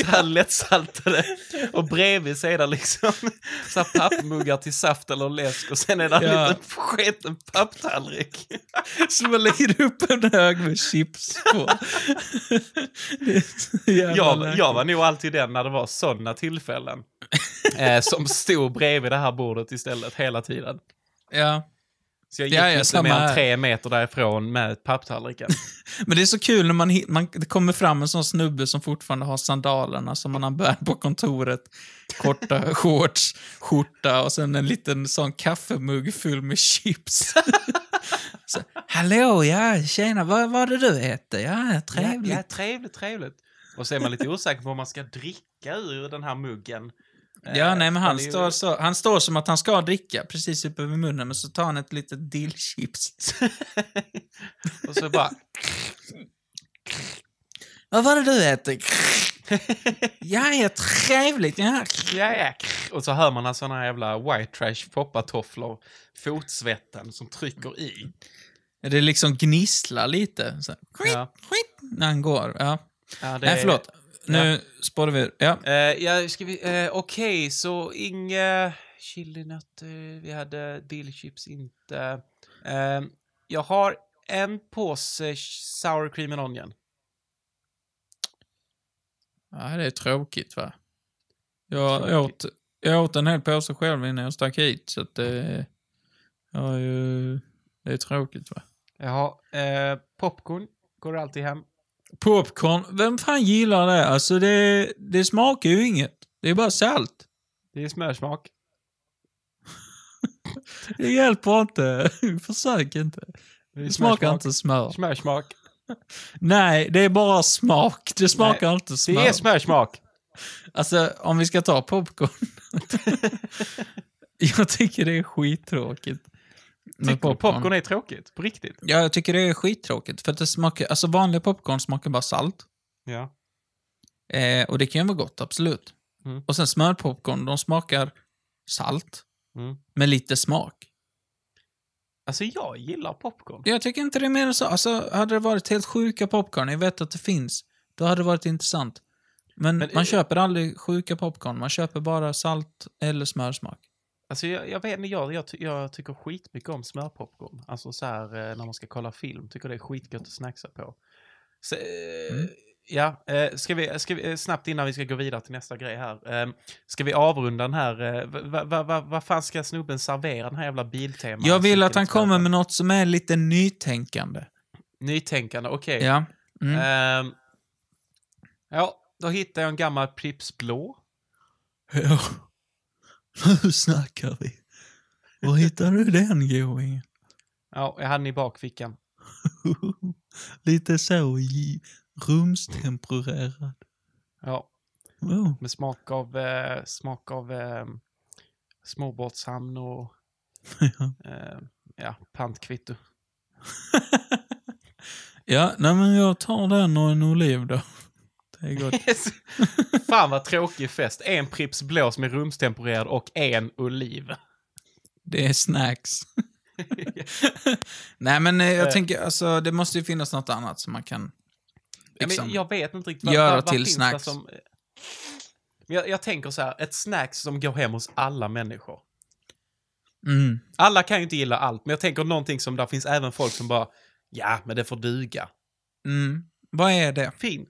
så här lättsaltade. Och bredvid så är det liksom så här pappmuggar till saft eller läsk och sen är det en Ja. liten sketen papptallrik. Så man lägger upp en hög med chips på. Jag, jag var nog alltid den när det var sådana tillfällen. Eh, som stod bredvid det här bordet istället hela tiden. Ja. Så jag gick Ja, ja, inte mer än tre meter därifrån med papptallriken. Men det är så kul när man, man, det kommer fram en sån snubbe som fortfarande har sandalerna som man har bär på kontoret. Korta shorts, skjorta och sen en liten sån kaffemugg full med chips. så, Hallå, ja, tjena, vad var det du äter? Ja, trevligt. Ja, ja, trevligt, trevligt. Och så är man lite osäker på om man ska dricka ur den här muggen. Ja, Eh, nej, men han är står, så, han står som att han ska dricka precis uppe vid munnen, men så tar han ett litet dillchips. och så bara... Vad var det du äter? ja, ja, trevligt. Ja. Ja, ja. Och så hör man såna här jävla white trash poppatofflor, fotsvetten som trycker i. Det liksom gnisslar lite. Så, här, Ja. när han går. Ja. Ja, det Nej, är- förlåt. Nu spårar vi. Ja. Eh, ja, ska vi... Eh, Okej, så inga chilinötter, vi hade dillchips inte. Eh, jag har en påse sour cream and onion. ja, det är tråkigt va? Jag åt, jag åt en hel påse själv innan jag stack hit, så att det... Ju... Det är tråkigt va? Jag har eh, popcorn, går alltid hem. Popcorn, vem fan gillar det? Alltså det, det smakar ju inget. Det är bara salt. Det är smörsmak. Det hjälper inte. Försök inte. Det Det smakar inte smör. Smörsmak. Nej, det är bara smak. Det smakar inte smör. Det är smörsmak. Alltså, om vi ska ta popcorn. jag tycker det är skittråkigt. Med Tycker popcorn. popcorn är tråkigt? På riktigt? Ja, jag tycker det är skittråkigt. För att det smakar, alltså vanliga popcorn smakar bara salt. Ja. Eh, och det kan ju vara gott, absolut. Mm. Och sen smörpopcorn, de smakar salt. Mm. Med lite smak. Alltså, jag gillar popcorn. Jag tycker inte det är mer än så. Alltså, hade det varit helt sjuka popcorn, jag vet att det finns, då hade det varit intressant. Men, Men, man köper aldrig sjuka popcorn, man köper bara salt eller smörsmak. Alltså, jag, jag vet inte, jag, jag, jag tycker skitmycket om smörpopcorn. Alltså så här, eh, när man ska kolla film, tycker det är skitgött att snacksa på. Så, eh, Mm. Ja, eh, ska vi, ska vi, snabbt innan vi ska gå vidare till nästa grej här. Eh, ska vi avrunda den här, vad va, va, vad fan ska snubben servera den här jävla biltema? Jag vill att han kommer med något som är lite nytänkande. Nytänkande, okej. Ja. Mm. Ehm, ja, då hittar jag en gammal Pripps blå. Nu snackar vi. Var hittar du den goingen? Ja, jag hade den i bakfickan. Lite så rumstempererad. Ja, Oh. med smak av, eh, smak av eh, småbåtshamn och Ja. eh, ja, pantkvitto. ja, nej men jag tar den och en oliv då. Det är gott. Fan vad tråkig fest. En Pripps blå som är rumstempererad och en oliv. Det är snacks. nej men eh, jag Eh. tänker, alltså det måste ju finnas något annat som man kan Ja, liksom, men jag vet inte riktigt göra vad, vad till finns snacks. Som, jag, jag tänker så här, ett snacks som går hem hos alla människor. mm. Alla kan ju inte gilla allt, men jag tänker någonting som där finns även folk som bara, ja, men det får duga. Mm. Vad är det? Fin.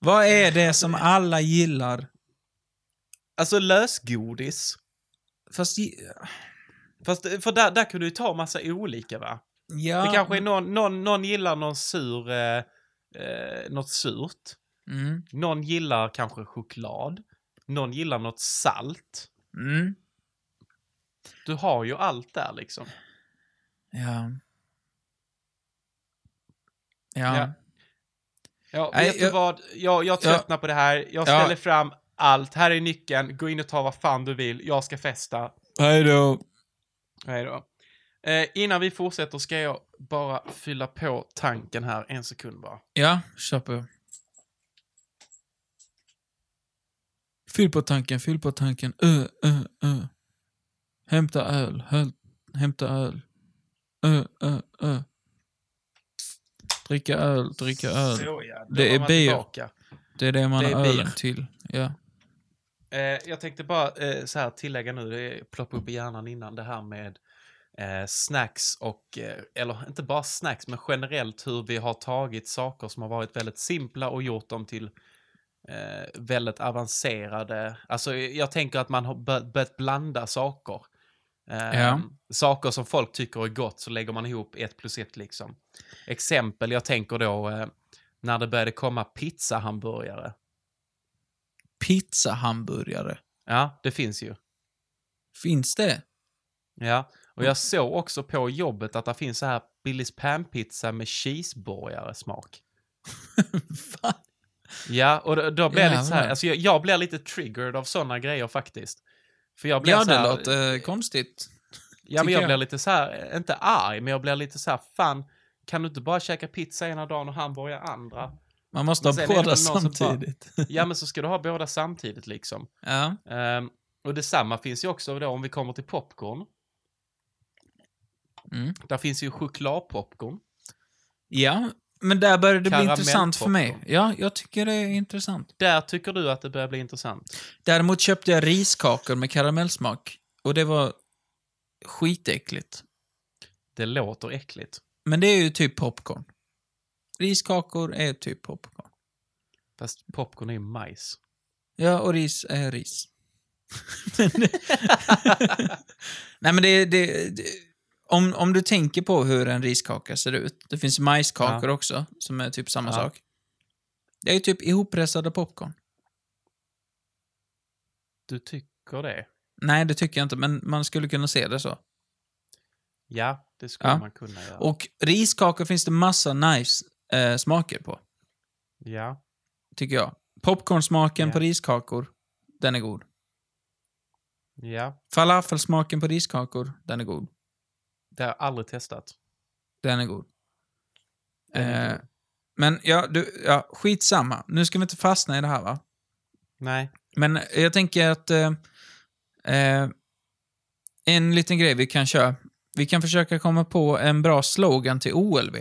Vad är det som alla gillar? Alltså lösgodis. Fast, Fast, för där, där kan du ju ta massa olika va? ja. Det kanske är någon, någon, någon gillar någon sur, eh, eh, något surt. Mm. Någon gillar kanske choklad. Någon gillar något salt. Mm. Du har ju allt där liksom. Ja. Ja. Ja. Ja, Nej, vet du jag- vad? Jag, jag tröttnar på det här. Jag Ja. ställer fram allt. Här är nyckeln. Gå in och ta vad fan du vill. Jag ska festa. Hej då. Hej då. Eh, innan vi fortsätter ska jag bara fylla på tanken här. En sekund bara. Ja, kör på. Fyll på tanken, fyll på tanken. Ö, ö, ö. Hämta öl, höl, hämta öl. Ö, ö, ö. Dricka öl, dricka öl. Så ja, Det är tillbaka. Det är det man Det är har ölen till. Ja. Eh, jag tänkte bara eh, så här tillägga nu, det ploppade upp i hjärnan innan det här med eh, snacks och, eh, eller inte bara snacks, men generellt hur vi har tagit saker som har varit väldigt simpla och gjort dem till eh, väldigt avancerade. Alltså jag tänker att man har bör- börjat blanda saker. Ja. Saker som folk tycker är gott så lägger man ihop ett plus ett liksom. Exempel, jag tänker då eh, när det började komma pizzahamburgare. Pizzahamburgare. Ja, det finns ju. Finns det? Ja, och jag såg också på jobbet att det finns så här Billys panpizza med cheeseburgare smak. Va? Ja, och då, då blir jag lite så här, alltså jag, jag blir lite triggered av sådana grejer faktiskt. För jag blir Ja, så det här, låter eh, konstigt. Ja, men jag, jag. blir lite så här, inte arg, men jag blir lite så här, fan, kan du inte bara käka pizza ena dagen och hamburgare andra? Man måste Men ha det båda som bara- samtidigt. Ja, men så ska du ha båda samtidigt liksom. ja. Ehm, och detsamma finns ju också då om vi kommer till popcorn. Mm. Där finns ju chokladpopcorn. ja, men där börjar det bli intressant för mig. Ja, jag tycker det är intressant. Där tycker du att det börjar bli intressant. Däremot köpte jag riskakor med karamellsmak. Och det var skitäckligt. Det låter äckligt. Men det är ju typ popcorn. Riskakor är typ popcorn. Fast popcorn är ju majs. Ja, och ris är ris. Nej, men det, det, det om, om du tänker på hur en riskaka ser ut. Det finns majskakor också, som är typ samma Ja. sak. Det är ju typ ihoppressade popcorn. Du tycker det? Nej, det tycker jag inte, men man skulle kunna se det så. Ja, det skulle Ja. man kunna göra. Och riskakor finns det massa nice eh, smaker på, Ja. tycker jag. Popcornsmaken Ja. på riskakor, den är god. Ja. Falafelsmaken på riskakor, den är god. Det har jag aldrig testat. Den är god. Den är Eh, god. men ja, du, ja, skitsamma. Nu ska vi inte fastna i det här va? Nej. Men jag tänker att eh, eh, en liten grej vi kan köra. Vi kan försöka komma på en bra slogan till OLV.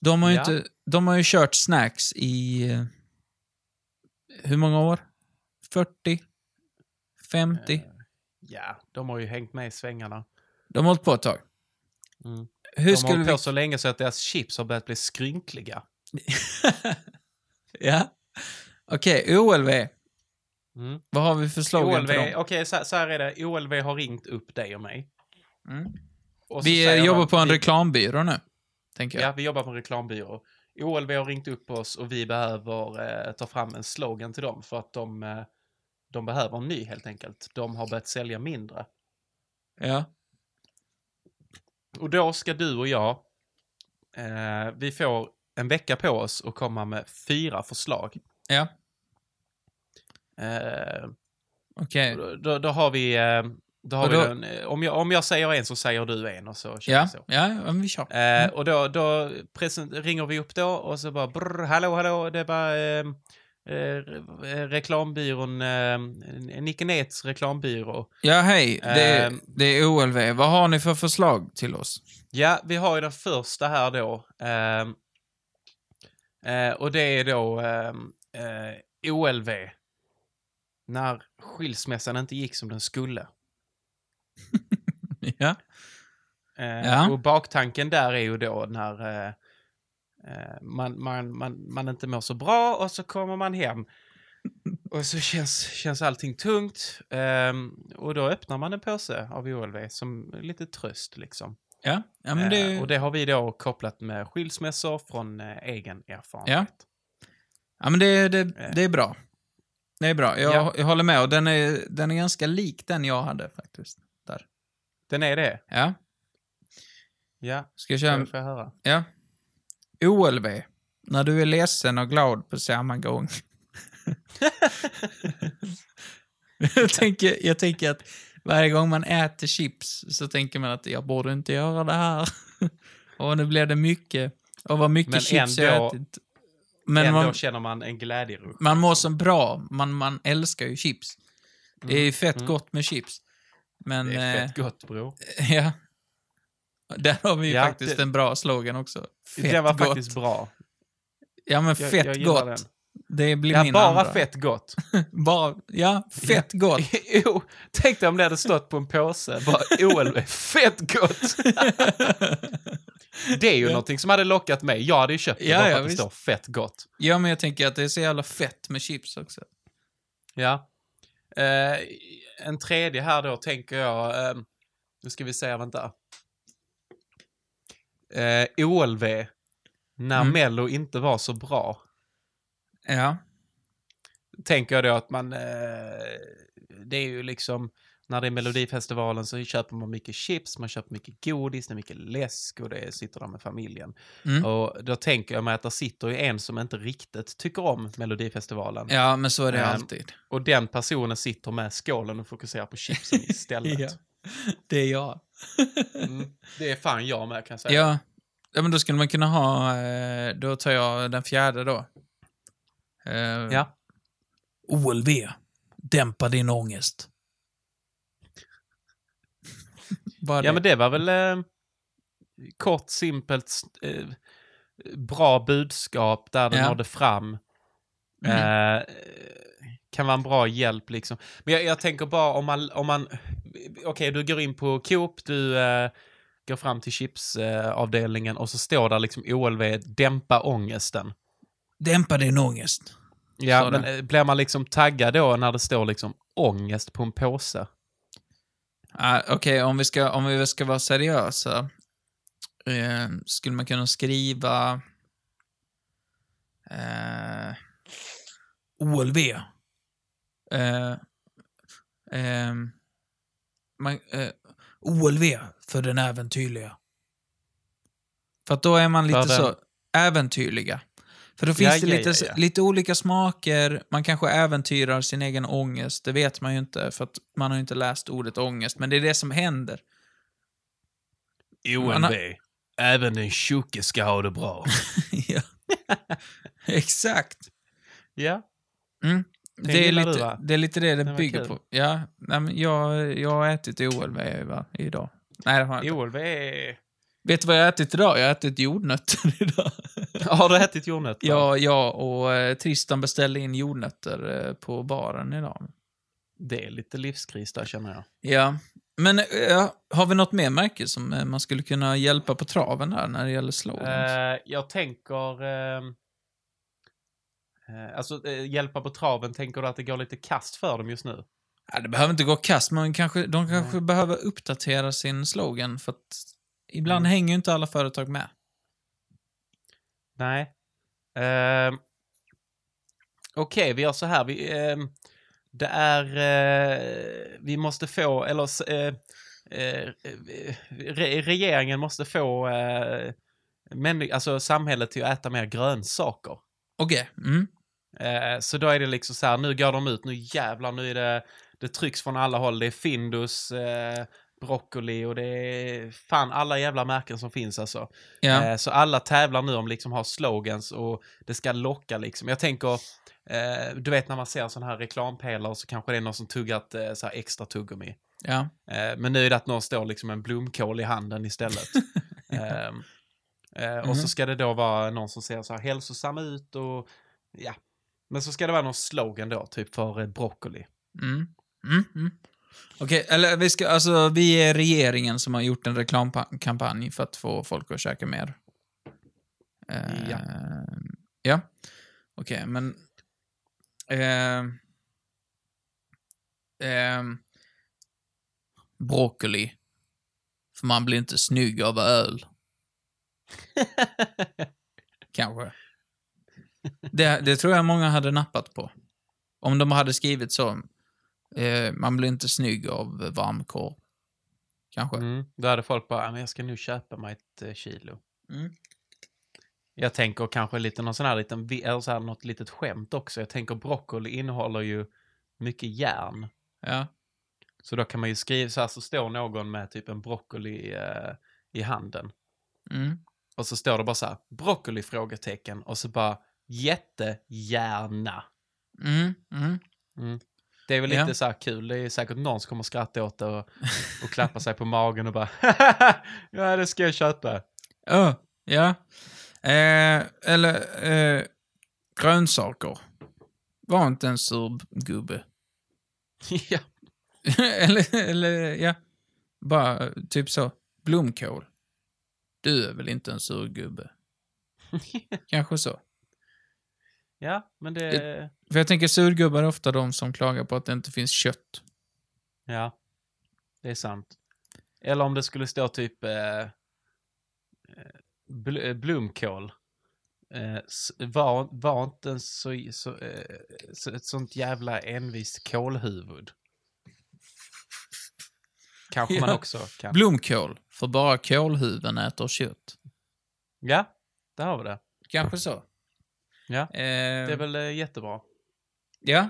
De har ju, Ja. inte, de har ju kört snacks i... Eh, hur många år? 40? 50? Eh, Ja, de har ju hängt med i svängarna. De har hållit på ett tag. Mm. Hur de har hållit vi... på så länge så att deras chips har börjat bli skrynkliga. ja. Okej, OLV. Mm. Vad har vi för slogan OLV, okej dem? så, så här är det. OLV har ringt upp dig och mig. Mm. Och Vi eh, jobbar de- på en vi- reklambyrå nu, tänker jag. Ja, vi jobbar på en reklambyrå. OLV har ringt upp oss och vi behöver eh, ta fram en slogan till dem för att de, eh, de behöver en ny helt enkelt. De har börjat sälja mindre. Ja. Och då ska du och jag, eh, vi får en vecka på oss att komma med fyra förslag. Ja, Eh, okej. då, då, då har vi, eh, då har Och vi då- den, eh, om, jag, om jag säger en så säger du en och så kör vi Ja, så. ja, ja, men vi kör. Eh, och då, då present, ringer vi upp då och så bara brr, hallå, hallå, det var eh, eh, reklambyrån, eh, Nicke Nets reklambyrå. Ja, hej. Det, Ehm. det är OLV. Vad har ni för förslag till oss? Ja, vi har ju den första här då. ehm, eh, och det är då ehm, eh, OLV. När skilsmässan inte gick som den skulle. Ja. Eh, Ja. Och baktanken där är ju då när eh, eh, man, man, man, man inte mår så bra och så kommer man hem. Och så känns, känns allting tungt. ehm, och då öppnar man en påse av OLV som lite tröst liksom. Ja, ja men det... Eh, och det har vi då kopplat med skilsmässor från eh, egen erfarenhet. Ja, men det, det, det är bra. Det är bra. Jag, Ja. jag håller med. Och den är, den är ganska lik den jag hade faktiskt. Där. Den är det? Ja. Ja. Ska jag köra? får jag höra? Ja. OLV. När du är ledsen och glad på samma gång. jag, tänker, jag tänker att varje gång man äter chips så tänker man att jag borde inte göra det här. och nu blev det mycket. Och vad mycket Men chips jag ändå- ätit. Men Ändå man, känner man en glädjerush. man mår så bra. Man, man älskar ju chips. Det är ju fett mm. gott med chips. Men, Det är eh, fett gott bror. ja. Där har vi ju Ja, faktiskt det- en bra slogan också. Fett Den var gott. faktiskt bra. Ja, men Jag, fett jag gott. Den. Det blir Ja, min bara andra. fett gott. Bara, ja, fett gott. jo, tänk dig om det hade stått på en påse. Bara OLV, fett gott! det är ju Ja. någonting som hade lockat mig. Jag hade ju köpt det Ja, bara för ja, att det visst. står fett gott. Ja, men jag tänker att det är så jävla fett med chips också. Ja. Eh, en tredje här då tänker jag, eh, nu ska vi se, vänta. Eh, OLV, när Mm. Mello inte var så bra. Ja. Tänker jag då att man, eh, det är ju liksom, när det är Melodifestivalen så köper man mycket chips, man köper mycket godis, det är mycket läsk och det sitter där med familjen. Mm. Och då tänker jag mig att det sitter ju en som inte riktigt tycker om Melodifestivalen. Ja, men så är det Ehm, alltid. Och den personen sitter med skålen och fokuserar på chipsen istället. Ja. Det är jag. Mm. Det är fan jag med kan jag säga. Ja. ja, men då skulle man kunna ha, eh, då tar jag den fjärde då. Eh, Ja. OLV, dämpa din ångest. Ja, men det var väl eh, kort, simpelt, eh, bra budskap där det Ja. nådde fram. Mm. Eh, kan vara en bra hjälp liksom. Men jag, jag tänker bara om man, om man okej du går in på Coop, du eh, går fram till chipsavdelningen eh, avdelningen och så står där liksom OLV, dämpa ångesten. Dämpa din ångest. Ja, men det. eh, blir man liksom taggad då när det står liksom ångest på en påse? Ah, Okej, om, vi ska, om vi ska vara seriösa eh, skulle man kunna skriva eh, OLV. Eh, eh, man, eh, OLV för den äventyrliga. För att då är man lite så äventyrliga. För då finns Ja, det ja, lite, ja, lite olika smaker, man kanske äventyrar sin egen ångest, det vet man ju inte för att man har inte läst ordet ångest, men det är det som händer. Man har- även den tjocke ska ha det bra. ja. Exakt. ja. Mm. Det Det är, lite, det är lite det det bygger kul. på. Ja, nej, men jag, jag har ätit OLV va, idag. Nej, det har jag inte. OLV är... Vet du vad jag har ätit idag? Jag har ätit jordnötter idag. Har du ätit jordnötter? Ja, jag och eh, Tristan beställde in jordnötter eh, på baren idag. Det är lite livskris där känner jag. Ja, Men eh, har vi något mer märke som man skulle kunna hjälpa på traven där när det gäller slogans? Eh, jag tänker... eh, alltså, eh, hjälpa på traven, tänker du att det går lite kast för dem just nu? Ja, det behöver inte gå kast, men kanske, de kanske behöver uppdatera sin slogan för att ibland Mm. hänger ju inte alla företag med. Nej. Ehm, Okej, vi gör så här. Vi, ehm, det är... eh, vi måste få, eller... eh, eh, re, regeringen måste få uh, alltså samhället till att äta mer grönsaker. Okej. Mm. Eh, så då är det liksom så här, nu går de ut, nu jävlar, nu är det, det trycks från alla håll. Det är Findus, eh, broccoli och det är fan alla jävla märken som finns alltså. Ja. Eh, så alla tävlar nu om liksom har slogans och det ska locka liksom. Jag tänker, eh, du vet när man ser sådana här reklampelare så kanske det är någon som tuggat eh, så extra tuggummi. Eh, men nu är det att någon står liksom en blomkål i handen istället. Ehm, eh, och Mhm. så ska det då vara någon som ser så här hälsosam ut och ja. Men så ska det vara någon slogan då, typ för eh, broccoli. Mm. Mm. Mm. Okej, eller vi ska, alltså vi är regeringen som har gjort en reklamkampanj för att få folk att käka mer. Eh, Ja. Ja. Okej, men... Eh, eh, broccoli. För man blir inte snygg av öl. Kanske. Det, det tror jag många hade nappat på. Om de hade skrivit så. Eh, man blir inte snygg av varmkorv. Kanske. Mm. Då hade folk bara, "Ja, men jag ska nu köpa mig ett eh, kilo. Mm. Jag tänker kanske lite någon sån här liten, eller så här något litet skämt också. Jag tänker broccoli innehåller ju mycket järn. Ja. Så då kan man ju skriva så här, så står någon med typ en broccoli eh, i handen. Mm. Och så står det bara så här, broccoli? frågetecken. Och så bara, jättegärna. Mm. Mm. Mm. Det är väl Ja. lite så här kul. Det är säkert någon som kommer skratta åt det och, och klappa sig på magen och bara, ja det ska jag köpa. Oh, ja. Eh, eller eh, grönsaker. Var inte en surgubbe. ja. eller, eller, ja. Bara typ så. Blomkål. Du är väl inte en surgubbe? Kanske så. Ja, men det... För jag tänker surgubbar är ofta de som klagar på att det inte finns kött. Ja, det är sant. Eller om det skulle stå typ eh, eh, bl eh, blomkål. Eh, var, var inte så, så, eh, så, ett sånt jävla envist kålhuvud. Kanske man Ja. också kan. Blomkål. För bara kålhuvuden äter kött. ja, där har vi det. Kanske så. Ja, Eh, det är väl eh, jättebra. Ja.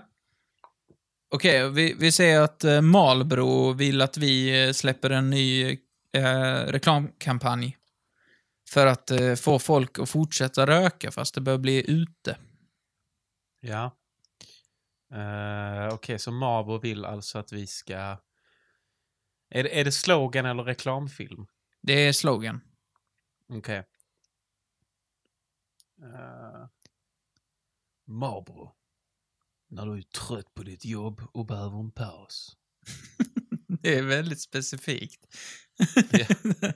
Okej, vi, vi säger att eh, Marlboro vill att vi eh, släpper en ny eh, reklamkampanj. För att eh, få folk att fortsätta röka fast det börjar bli ute. Ja. Uh, Okej, så Marbo vill alltså att vi ska... Är det, är det slogan eller reklamfilm? Det är slogan. Okej. Uh, Marlboro. När du är trött på ditt jobb och behöver en paus. Det är väldigt specifikt. Ja.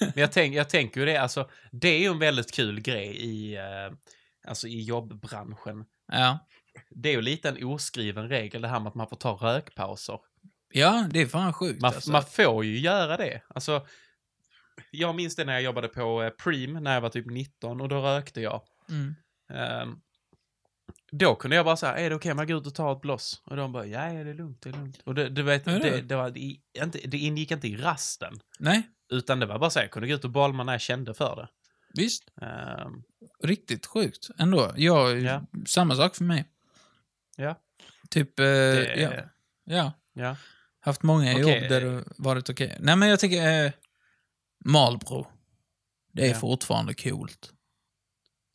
Men jag, tänk, jag tänker ju det, alltså, det är ju en väldigt kul grej i, eh, alltså, i jobbbranschen. ja. Det är ju lite en oskriven regel det här med att man får ta rökpauser. ja, det är fan sjukt Man, alltså. man får ju göra det. Alltså, jag minns det när jag jobbade på eh, Preem när jag var typ 19 och då rökte jag. Mm. Ehm, då kunde jag bara säga, är det okej om jag går ut och tar ett bloss? Och de bara, ja, ja det är lugnt, det är lugnt. Och det, du vet, Ja, det det, det. var, inte, det ingick inte i rasten. Nej, Utan det var bara så, jag kunde gå ut och bolma när jag kände för det. visst. Ehm, Riktigt sjukt ändå. Jag, Ja. Samma sak för mig. ja, Typ, eh, ja. ja. ja. Haft många Okej. jobb där det varit okej. Nej, men jag tycker eh, Marlboro. Det är Ja. fortfarande coolt.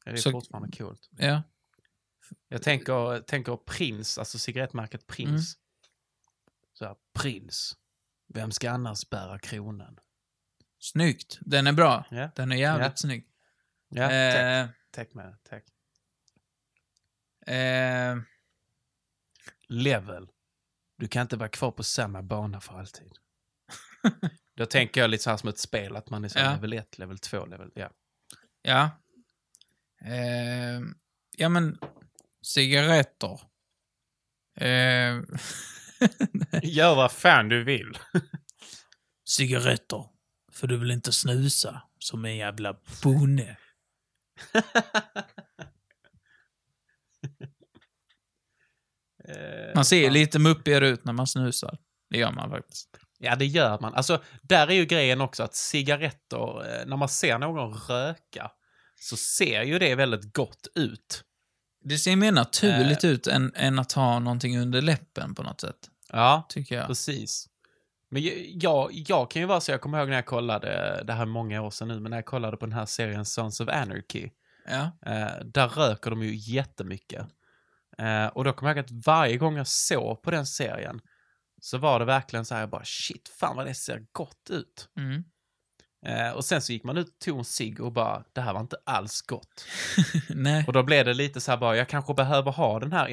Det är Så- fortfarande coolt. Ja. Jag tänker, tänker Prins, alltså cigarettmärket Mm. Prins. Så här, Prins. Vem ska annars bära kronan? Snyggt. Den är bra. Ja, Den är jävligt Ja. snygg. ja tack. eh, Tack med tack. eh, Level. Du kan inte vara kvar på samma bana för alltid. Då tänker jag lite så här som ett spel, att man är så Ja. level 1, level 2, level... Ja. Ja. Eh, ja, men cigaretter. Eh, Gör vad fan du vill. cigaretter. För du vill inte snusa som en jävla bonde. Eh, Man ser lite muppigare ut när man snusar. Det gör man faktiskt. Ja, det gör man. Alltså, där är ju grejen också att cigaretter, eh, när man ser någon röka, så ser ju det väldigt gott ut. Det ser mer naturligt ut än, än att ha någonting under läppen på något sätt. Ja, Tycker jag. precis. Men jag, jag, jag kan ju vara så, jag kommer ihåg när jag kollade, det här är många år sedan nu, men när jag kollade på den här serien Sons of Anarchy, Ja. eh, där röker de ju jättemycket. Eh, och då kommer jag ihåg att varje gång jag såg på den serien, så var det verkligen så här, jag bara shit, fan vad det ser gott ut. Mm. Eh, och sen så gick man ut och tog en cigg och bara, det här var inte alls gott. Nej. Och då blev det lite så här bara, jag kanske behöver ha den här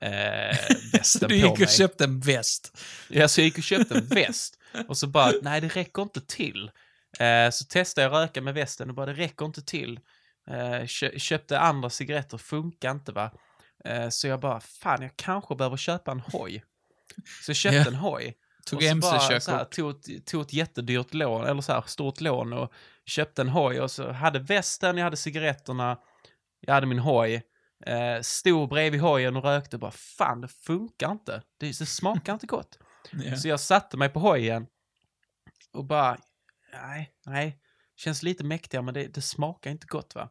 MC-västen Så på du gick mig. och köpte en väst. Ja, så jag gick och köpte en väst. Och så bara, nej det räcker inte till. Eh, så testade jag röka med västen och bara, det räcker inte till. Eh, kö köpte andra cigaretter, funkar inte va. Eh, så jag bara, fan jag kanske behöver köpa en hoj. Så jag köpte Ja. en hoj. Tog MC-körkort. tog, tog ett jättedyrt lån, eller så här stort lån och köpte en hoj och så hade västen, jag hade cigaretterna, jag hade min hoj. Eh, stod bredvid hojen och rökte och bara fan det funkar inte. Det, det smakar inte gott. Ja. Så jag satte mig på hojen och bara, nej, nej, känns lite mäktigare men det, det smakar inte gott va.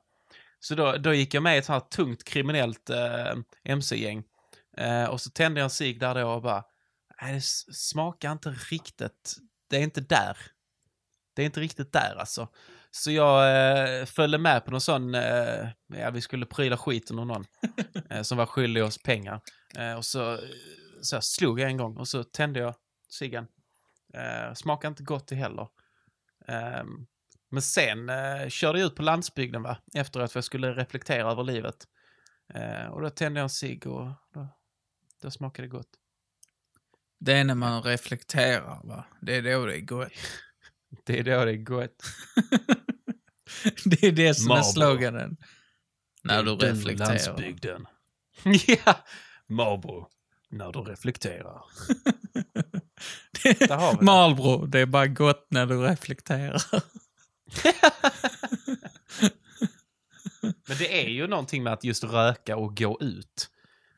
Så då, då gick jag med i ett sånt här tungt kriminellt eh, mc-gäng. Eh, och så tände jag en cigg där då och bara, nej det smakar inte riktigt, det är inte där. Det är inte riktigt där alltså. Så jag eh, följde med på någon sån, eh, ja vi skulle pryla skiten ur någon eh, som var skyldig oss pengar. Eh, och så, så här, slog jag en gång och så tände jag ciggen. Eh, smakar inte gott det heller. Ehm, men sen eh, körde jag ut på landsbygden va, efteråt för jag skulle reflektera över livet. Eh, och då tände jag en cigg och då, då smakade det gott. Det är när man reflekterar, va? Det är då det är gott. Det är då det är gott. det är det som är Marlboro. sloganen. När du är reflekterar. Landsbygden. ja, Marlboro. När du reflekterar. Där har vi det. Marlboro, det är bara gott när du reflekterar. Men det är ju någonting med att just röka och gå ut.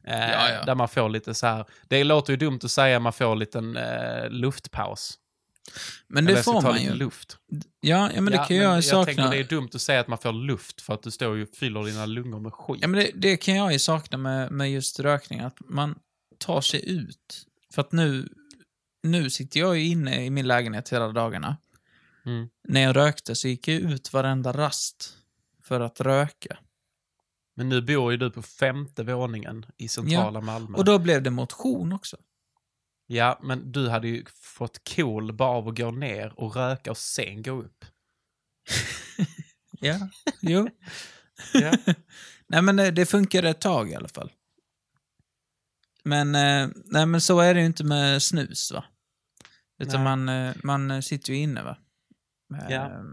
Eh, Ja, ja. Där man får lite så här, det låter ju dumt att säga man får en liten eh, luftpaus. Men det jag får man ju. luft. Ja, ja, men det Ja, kan jag ju jag tänker sakna. det är dumt att säga att man får luft för att du står och fyller dina lungor med skit. Ja, men det, det kan jag ju sakna med, med just rökning, att man tar sig ut. För att nu, nu sitter jag ju inne i min lägenhet hela dagarna. Mm. När jag rökte så gick jag ut varenda rast för att röka. Men nu bor ju du på femte våningen i centrala Malmö. Och då blev det motion också. Ja, men du hade ju fått cool bara av att gå ner och röka och sen gå upp. Ja, jo. Ja. Nej, men det, det funkar ett tag i alla fall. Men, eh, nej, men så är det ju inte med snus, va? Utan Nej. man, eh, man eh, sitter ju inne, va? Ja.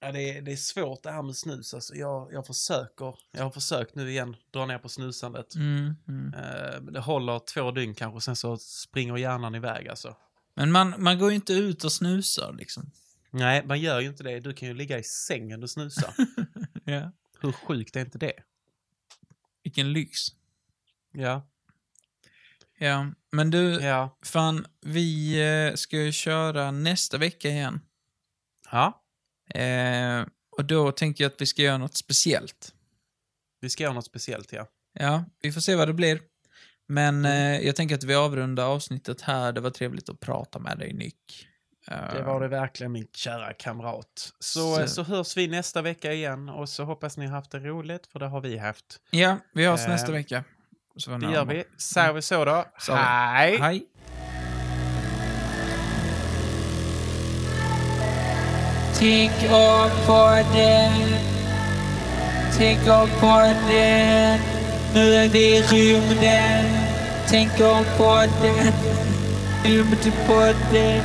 Ja, det är, det är svårt det här med snus. Alltså, jag, jag försöker. Jag har försökt nu igen dra ner på snusandet. Mm, mm. Eh, det håller två dygn kanske, sen så springer hjärnan iväg alltså. Men man, man går ju inte ut och snusar, liksom. Nej, man gör ju inte det. Du kan ju ligga i sängen och snusa. Ja. Hur sjukt är inte det? Vilken lyx. Ja. Ja, men du, Ja. fan, vi eh, ska ju köra nästa vecka igen. Ja. Eh, och då tänker jag att vi ska göra något speciellt. Vi ska göra något speciellt, ja. Ja, vi får se vad det blir. Men eh, jag tänker att vi avrundar avsnittet här. Det var trevligt att prata med dig, Nick. Eh, Det var det verkligen, min kära kamrat. Så, Så- så. hörs vi nästa vecka igen och så hoppas ni har haft det roligt, för det har vi haft. Ja, vi hörs Eh, nästa vecka. Så Det gör vi. Säger vi så då. Så. Hej! Hej! Tänk om på den, Tänk om på den Nu är vi i rymden. Tänk om på den, Rymd på den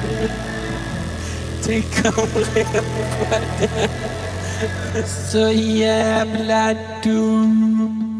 Tycker om det. Så jävla dum.